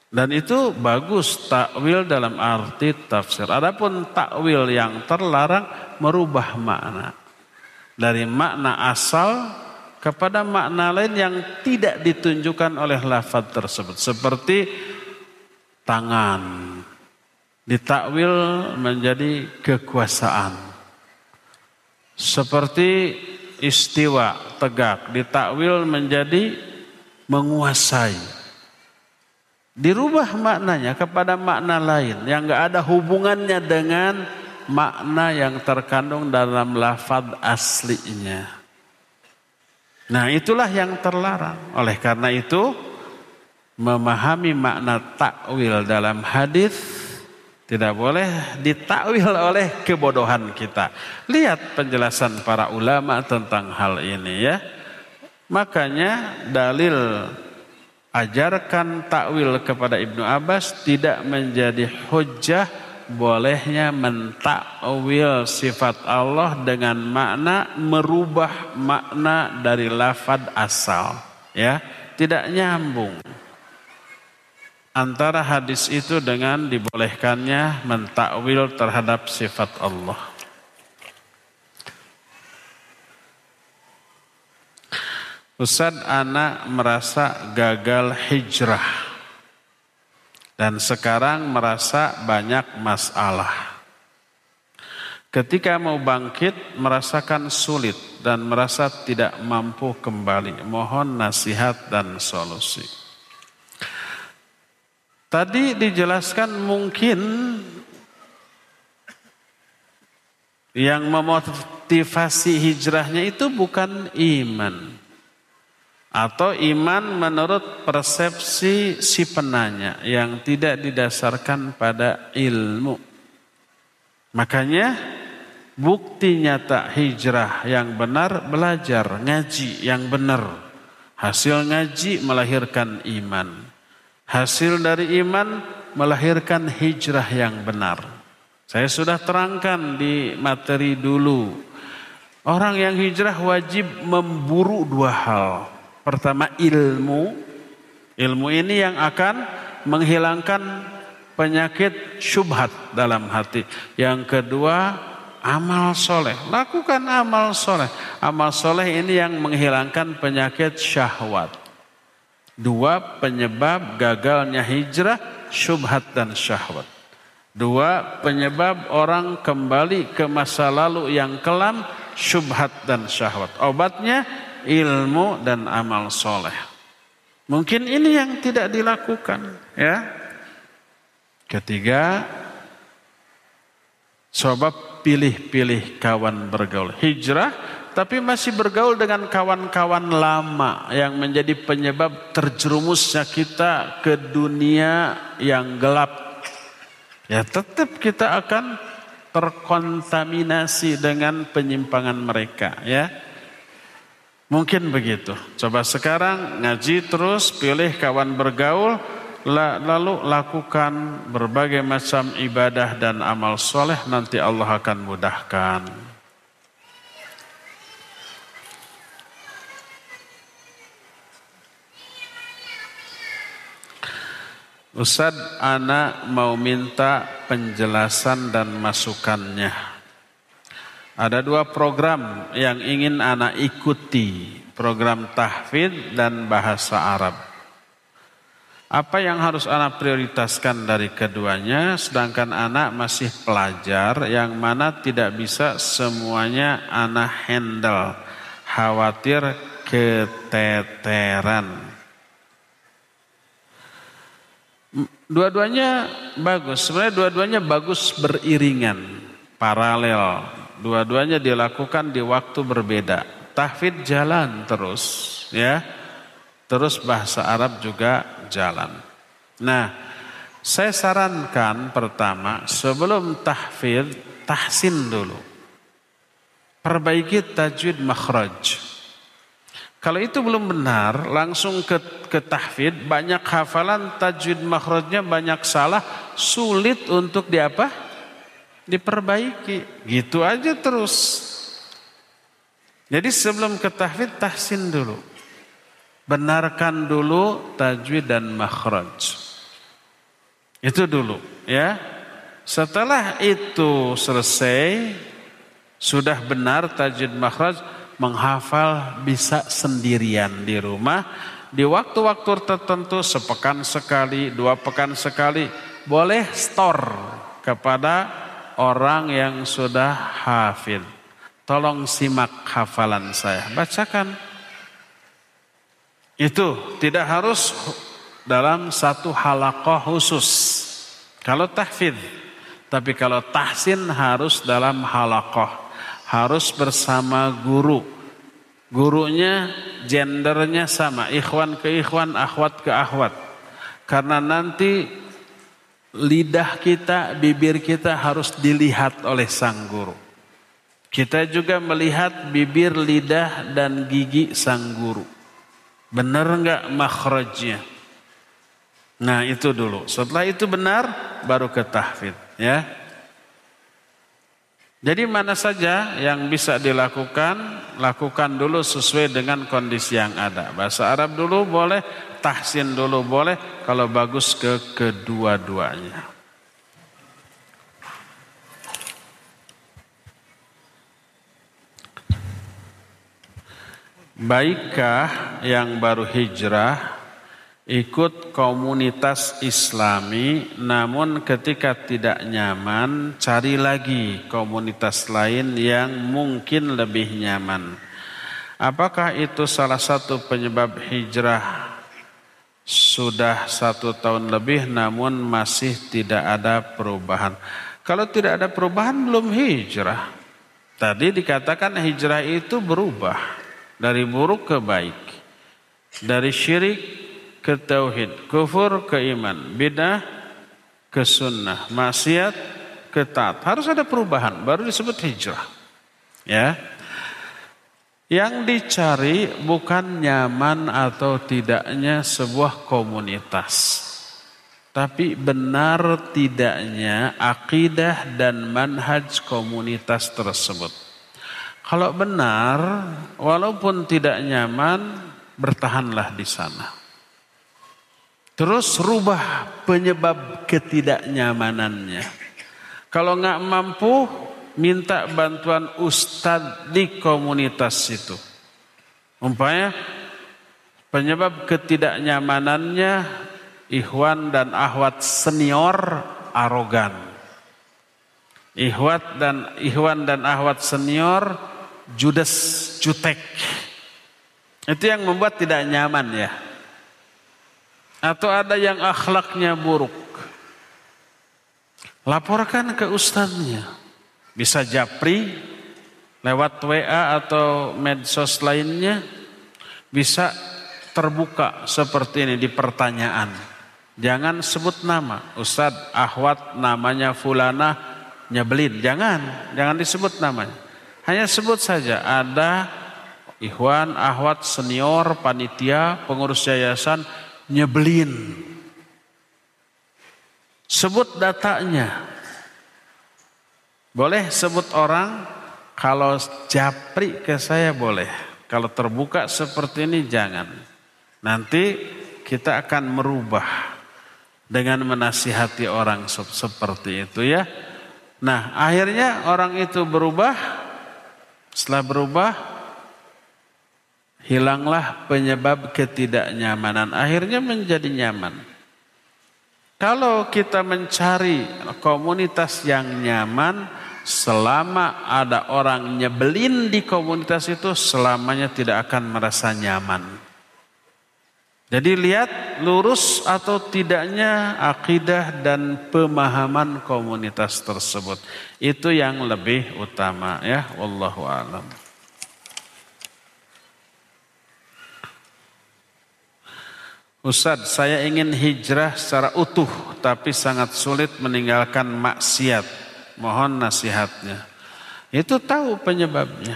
Dan itu bagus takwil dalam arti tafsir. Adapun takwil yang terlarang merubah makna. Dari makna asal kepada makna lain yang tidak ditunjukkan oleh lafaz tersebut. Seperti tangan. Ditakwil menjadi kekuasaan. Seperti istiwa tegak. Ditakwil menjadi menguasai dirubah maknanya kepada makna lain yang enggak ada hubungannya dengan makna yang terkandung dalam lafaz aslinya. Nah, itulah yang terlarang. Oleh karena itu, memahami makna takwil dalam hadis tidak boleh ditakwil oleh kebodohan kita. Lihat penjelasan para ulama tentang hal ini ya. Makanya dalil ajarkan takwil kepada Ibnu Abbas tidak menjadi hujah bolehnya mentakwil sifat Allah dengan makna merubah makna dari lafad asal ya. Tidak nyambung. Antara hadis itu dengan dibolehkannya mentakwil terhadap sifat Allah Ustaz anak merasa gagal hijrah dan sekarang merasa banyak masalah. Ketika mau bangkit merasakan sulit dan merasa tidak mampu kembali. Mohon nasihat dan solusi. Tadi dijelaskan mungkin Yang memotivasi hijrahnya itu bukan iman. Atau iman menurut persepsi si penanya yang tidak didasarkan pada ilmu. Makanya bukti nyata hijrah yang benar belajar ngaji yang benar. Hasil ngaji melahirkan iman. Hasil dari iman melahirkan hijrah yang benar. Saya sudah terangkan di materi dulu. Orang yang hijrah wajib memburu dua hal. Pertama ilmu. Ilmu ini yang akan menghilangkan penyakit syubhat dalam hati. Yang kedua amal soleh. Lakukan amal soleh. Amal soleh ini yang menghilangkan penyakit syahwat. Dua penyebab gagalnya hijrah, syubhat dan syahwat. Dua penyebab orang kembali ke masa lalu yang kelam, syubhat dan syahwat. Obatnya ilmu dan amal soleh. Mungkin ini yang tidak dilakukan. ya. Ketiga, coba pilih-pilih kawan bergaul. Hijrah tapi masih bergaul dengan kawan-kawan lama yang menjadi penyebab terjerumusnya kita ke dunia yang gelap. Ya tetap kita akan terkontaminasi dengan penyimpangan mereka ya. Mungkin begitu. Coba sekarang ngaji terus, pilih kawan bergaul, lalu lakukan berbagai macam ibadah dan amal soleh nanti Allah akan mudahkan. Ustad anak mau minta penjelasan dan masukannya. Ada dua program yang ingin anak ikuti, program tahfidz dan bahasa Arab. Apa yang harus anak prioritaskan dari keduanya, sedangkan anak masih pelajar yang mana tidak bisa semuanya anak handle, khawatir keteteran. Dua-duanya bagus, sebenarnya dua-duanya bagus beriringan, paralel. Dua-duanya dilakukan di waktu berbeda. Tahfid jalan terus, ya. Terus bahasa Arab juga jalan. Nah, saya sarankan pertama sebelum tahfid tahsin dulu. Perbaiki tajwid makhraj. Kalau itu belum benar, langsung ke, ke tahfid, banyak hafalan tajwid makhrajnya banyak salah, sulit untuk diapa? Diperbaiki. Gitu aja terus. Jadi sebelum ke tahfidz tahsin dulu. Benarkan dulu tajwid dan makhraj. Itu dulu ya. Setelah itu selesai sudah benar tajwid makhraj menghafal bisa sendirian di rumah di waktu-waktu tertentu sepekan sekali, dua pekan sekali boleh store kepada orang yang sudah hafid. Tolong simak hafalan saya. Bacakan. Itu tidak harus dalam satu halakoh khusus. Kalau tahfid. Tapi kalau tahsin harus dalam halakoh. Harus bersama guru. Gurunya gendernya sama. Ikhwan ke ikhwan, akhwat ke akhwat. Karena nanti lidah kita, bibir kita harus dilihat oleh sang guru. Kita juga melihat bibir, lidah, dan gigi sang guru. Benar nggak makhrajnya? Nah itu dulu. Setelah itu benar, baru ke tahfid. Ya. Jadi mana saja yang bisa dilakukan, lakukan dulu sesuai dengan kondisi yang ada. Bahasa Arab dulu boleh, tahsin dulu boleh kalau bagus ke kedua-duanya. Baikkah yang baru hijrah ikut komunitas islami namun ketika tidak nyaman cari lagi komunitas lain yang mungkin lebih nyaman. Apakah itu salah satu penyebab hijrah sudah satu tahun lebih namun masih tidak ada perubahan. Kalau tidak ada perubahan belum hijrah. Tadi dikatakan hijrah itu berubah dari buruk ke baik. Dari syirik ke tauhid, kufur ke iman, bidah ke sunnah, maksiat ke taat. Harus ada perubahan baru disebut hijrah. Ya. Yang dicari bukan nyaman atau tidaknya sebuah komunitas. Tapi benar tidaknya akidah dan manhaj komunitas tersebut. Kalau benar, walaupun tidak nyaman, bertahanlah di sana. Terus rubah penyebab ketidaknyamanannya. Kalau nggak mampu, minta bantuan ustadz di komunitas itu. Umpamanya penyebab ketidaknyamanannya Ikhwan dan Ahwat senior arogan. Ikhwat dan Ikhwan dan Ahwat senior judes jutek. Itu yang membuat tidak nyaman ya. Atau ada yang akhlaknya buruk. Laporkan ke ustadznya. Bisa japri lewat WA atau medsos lainnya. Bisa terbuka seperti ini di pertanyaan. Jangan sebut nama. Ustadz Ahwat namanya Fulana nyebelin. Jangan. Jangan disebut namanya. Hanya sebut saja ada Ikhwan Ahwat senior panitia pengurus yayasan nyebelin. Sebut datanya. Boleh sebut orang, kalau japri ke saya boleh. Kalau terbuka seperti ini jangan. Nanti kita akan merubah dengan menasihati orang seperti itu ya. Nah akhirnya orang itu berubah. Setelah berubah, hilanglah penyebab ketidaknyamanan. Akhirnya menjadi nyaman. Kalau kita mencari komunitas yang nyaman, selama ada orang nyebelin di komunitas itu selamanya tidak akan merasa nyaman. Jadi lihat lurus atau tidaknya akidah dan pemahaman komunitas tersebut. Itu yang lebih utama ya. Wallahu alam. Ustadz, saya ingin hijrah secara utuh tapi sangat sulit meninggalkan maksiat Mohon nasihatnya. Itu tahu penyebabnya.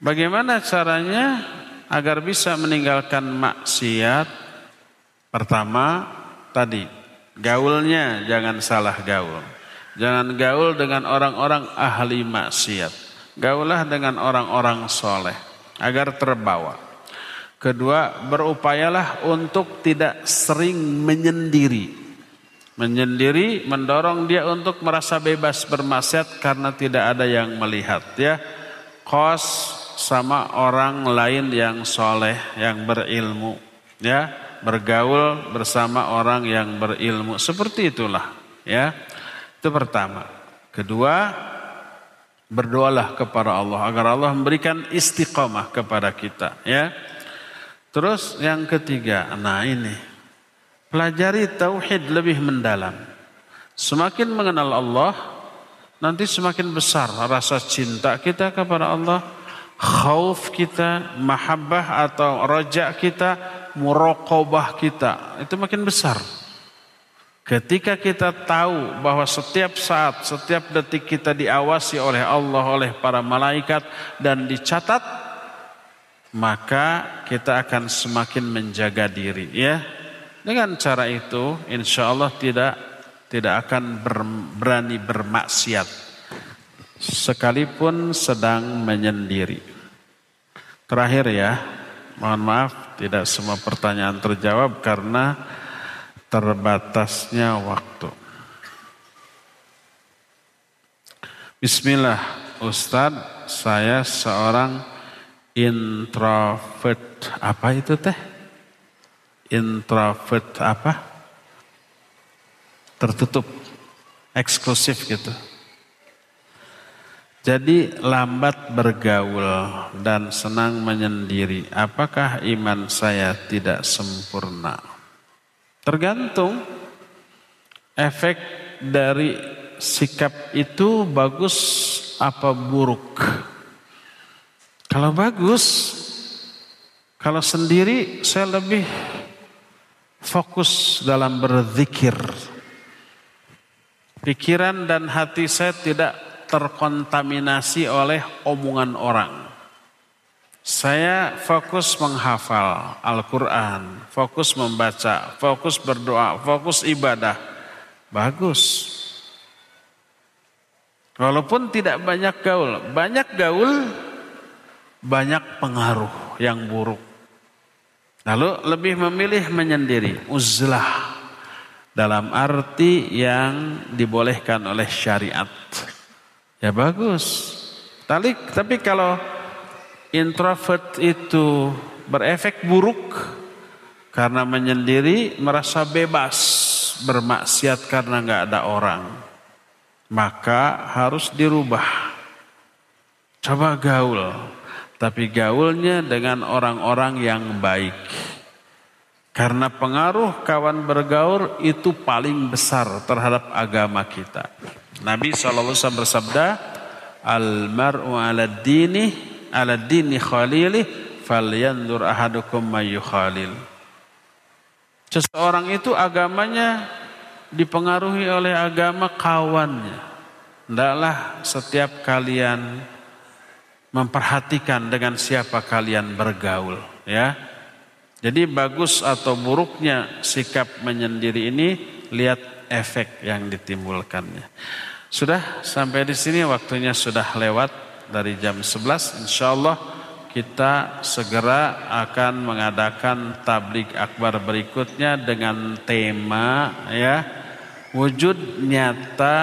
Bagaimana caranya agar bisa meninggalkan maksiat? Pertama, tadi gaulnya jangan salah gaul. Jangan gaul dengan orang-orang ahli maksiat. Gaulah dengan orang-orang soleh agar terbawa. Kedua, berupayalah untuk tidak sering menyendiri. Menyendiri mendorong dia untuk merasa bebas bermaksiat karena tidak ada yang melihat ya. Kos sama orang lain yang soleh yang berilmu ya. Bergaul bersama orang yang berilmu. Seperti itulah ya. Itu pertama. Kedua berdoalah kepada Allah agar Allah memberikan istiqomah kepada kita ya terus yang ketiga nah ini Pelajari tauhid lebih mendalam. Semakin mengenal Allah, nanti semakin besar rasa cinta kita kepada Allah, khauf kita, mahabbah atau rojak kita, muraqabah kita, itu makin besar. Ketika kita tahu bahwa setiap saat, setiap detik kita diawasi oleh Allah, oleh para malaikat dan dicatat, maka kita akan semakin menjaga diri ya. Dengan cara itu insya Allah tidak tidak akan ber, berani bermaksiat sekalipun sedang menyendiri. Terakhir ya, mohon maaf tidak semua pertanyaan terjawab karena terbatasnya waktu. Bismillah, Ustadz, saya seorang introvert. Apa itu teh? introvert apa? Tertutup, eksklusif gitu. Jadi lambat bergaul dan senang menyendiri. Apakah iman saya tidak sempurna? Tergantung efek dari sikap itu bagus apa buruk? Kalau bagus, kalau sendiri saya lebih fokus dalam berzikir. Pikiran dan hati saya tidak terkontaminasi oleh omongan orang. Saya fokus menghafal Al-Quran, fokus membaca, fokus berdoa, fokus ibadah. Bagus. Walaupun tidak banyak gaul, banyak gaul, banyak pengaruh yang buruk. Lalu lebih memilih menyendiri, uzlah dalam arti yang dibolehkan oleh syariat. Ya bagus. Tapi, tapi kalau introvert itu berefek buruk karena menyendiri merasa bebas bermaksiat karena nggak ada orang maka harus dirubah coba gaul tapi gaulnya dengan orang-orang yang baik karena pengaruh kawan bergaul itu paling besar terhadap agama kita Nabi SAW bersabda al mar'u ala dini ala dini khalili falyandur ahadukum khalil. Seseorang itu agamanya dipengaruhi oleh agama kawannya. Hendaklah setiap kalian memperhatikan dengan siapa kalian bergaul, ya. Jadi bagus atau buruknya sikap menyendiri ini lihat efek yang ditimbulkannya. Sudah sampai di sini waktunya sudah lewat dari jam 11 insya Allah kita segera akan mengadakan tablik akbar berikutnya dengan tema ya wujud nyata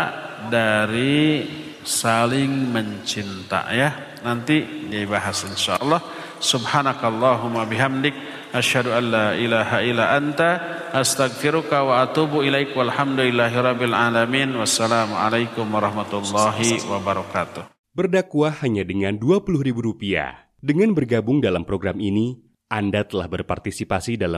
dari saling mencinta ya nanti dibahas insya Allah subhanakallahumma bihamdik asyhadu an la ilaha illa anta astaghfiruka wa atubu ilaik walhamdulillahi rabbil alamin. Wassalamu alaikum warahmatullahi wabarakatuh. Berdakwah hanya dengan Rp20.000. Dengan bergabung dalam program ini, Anda telah berpartisipasi dalam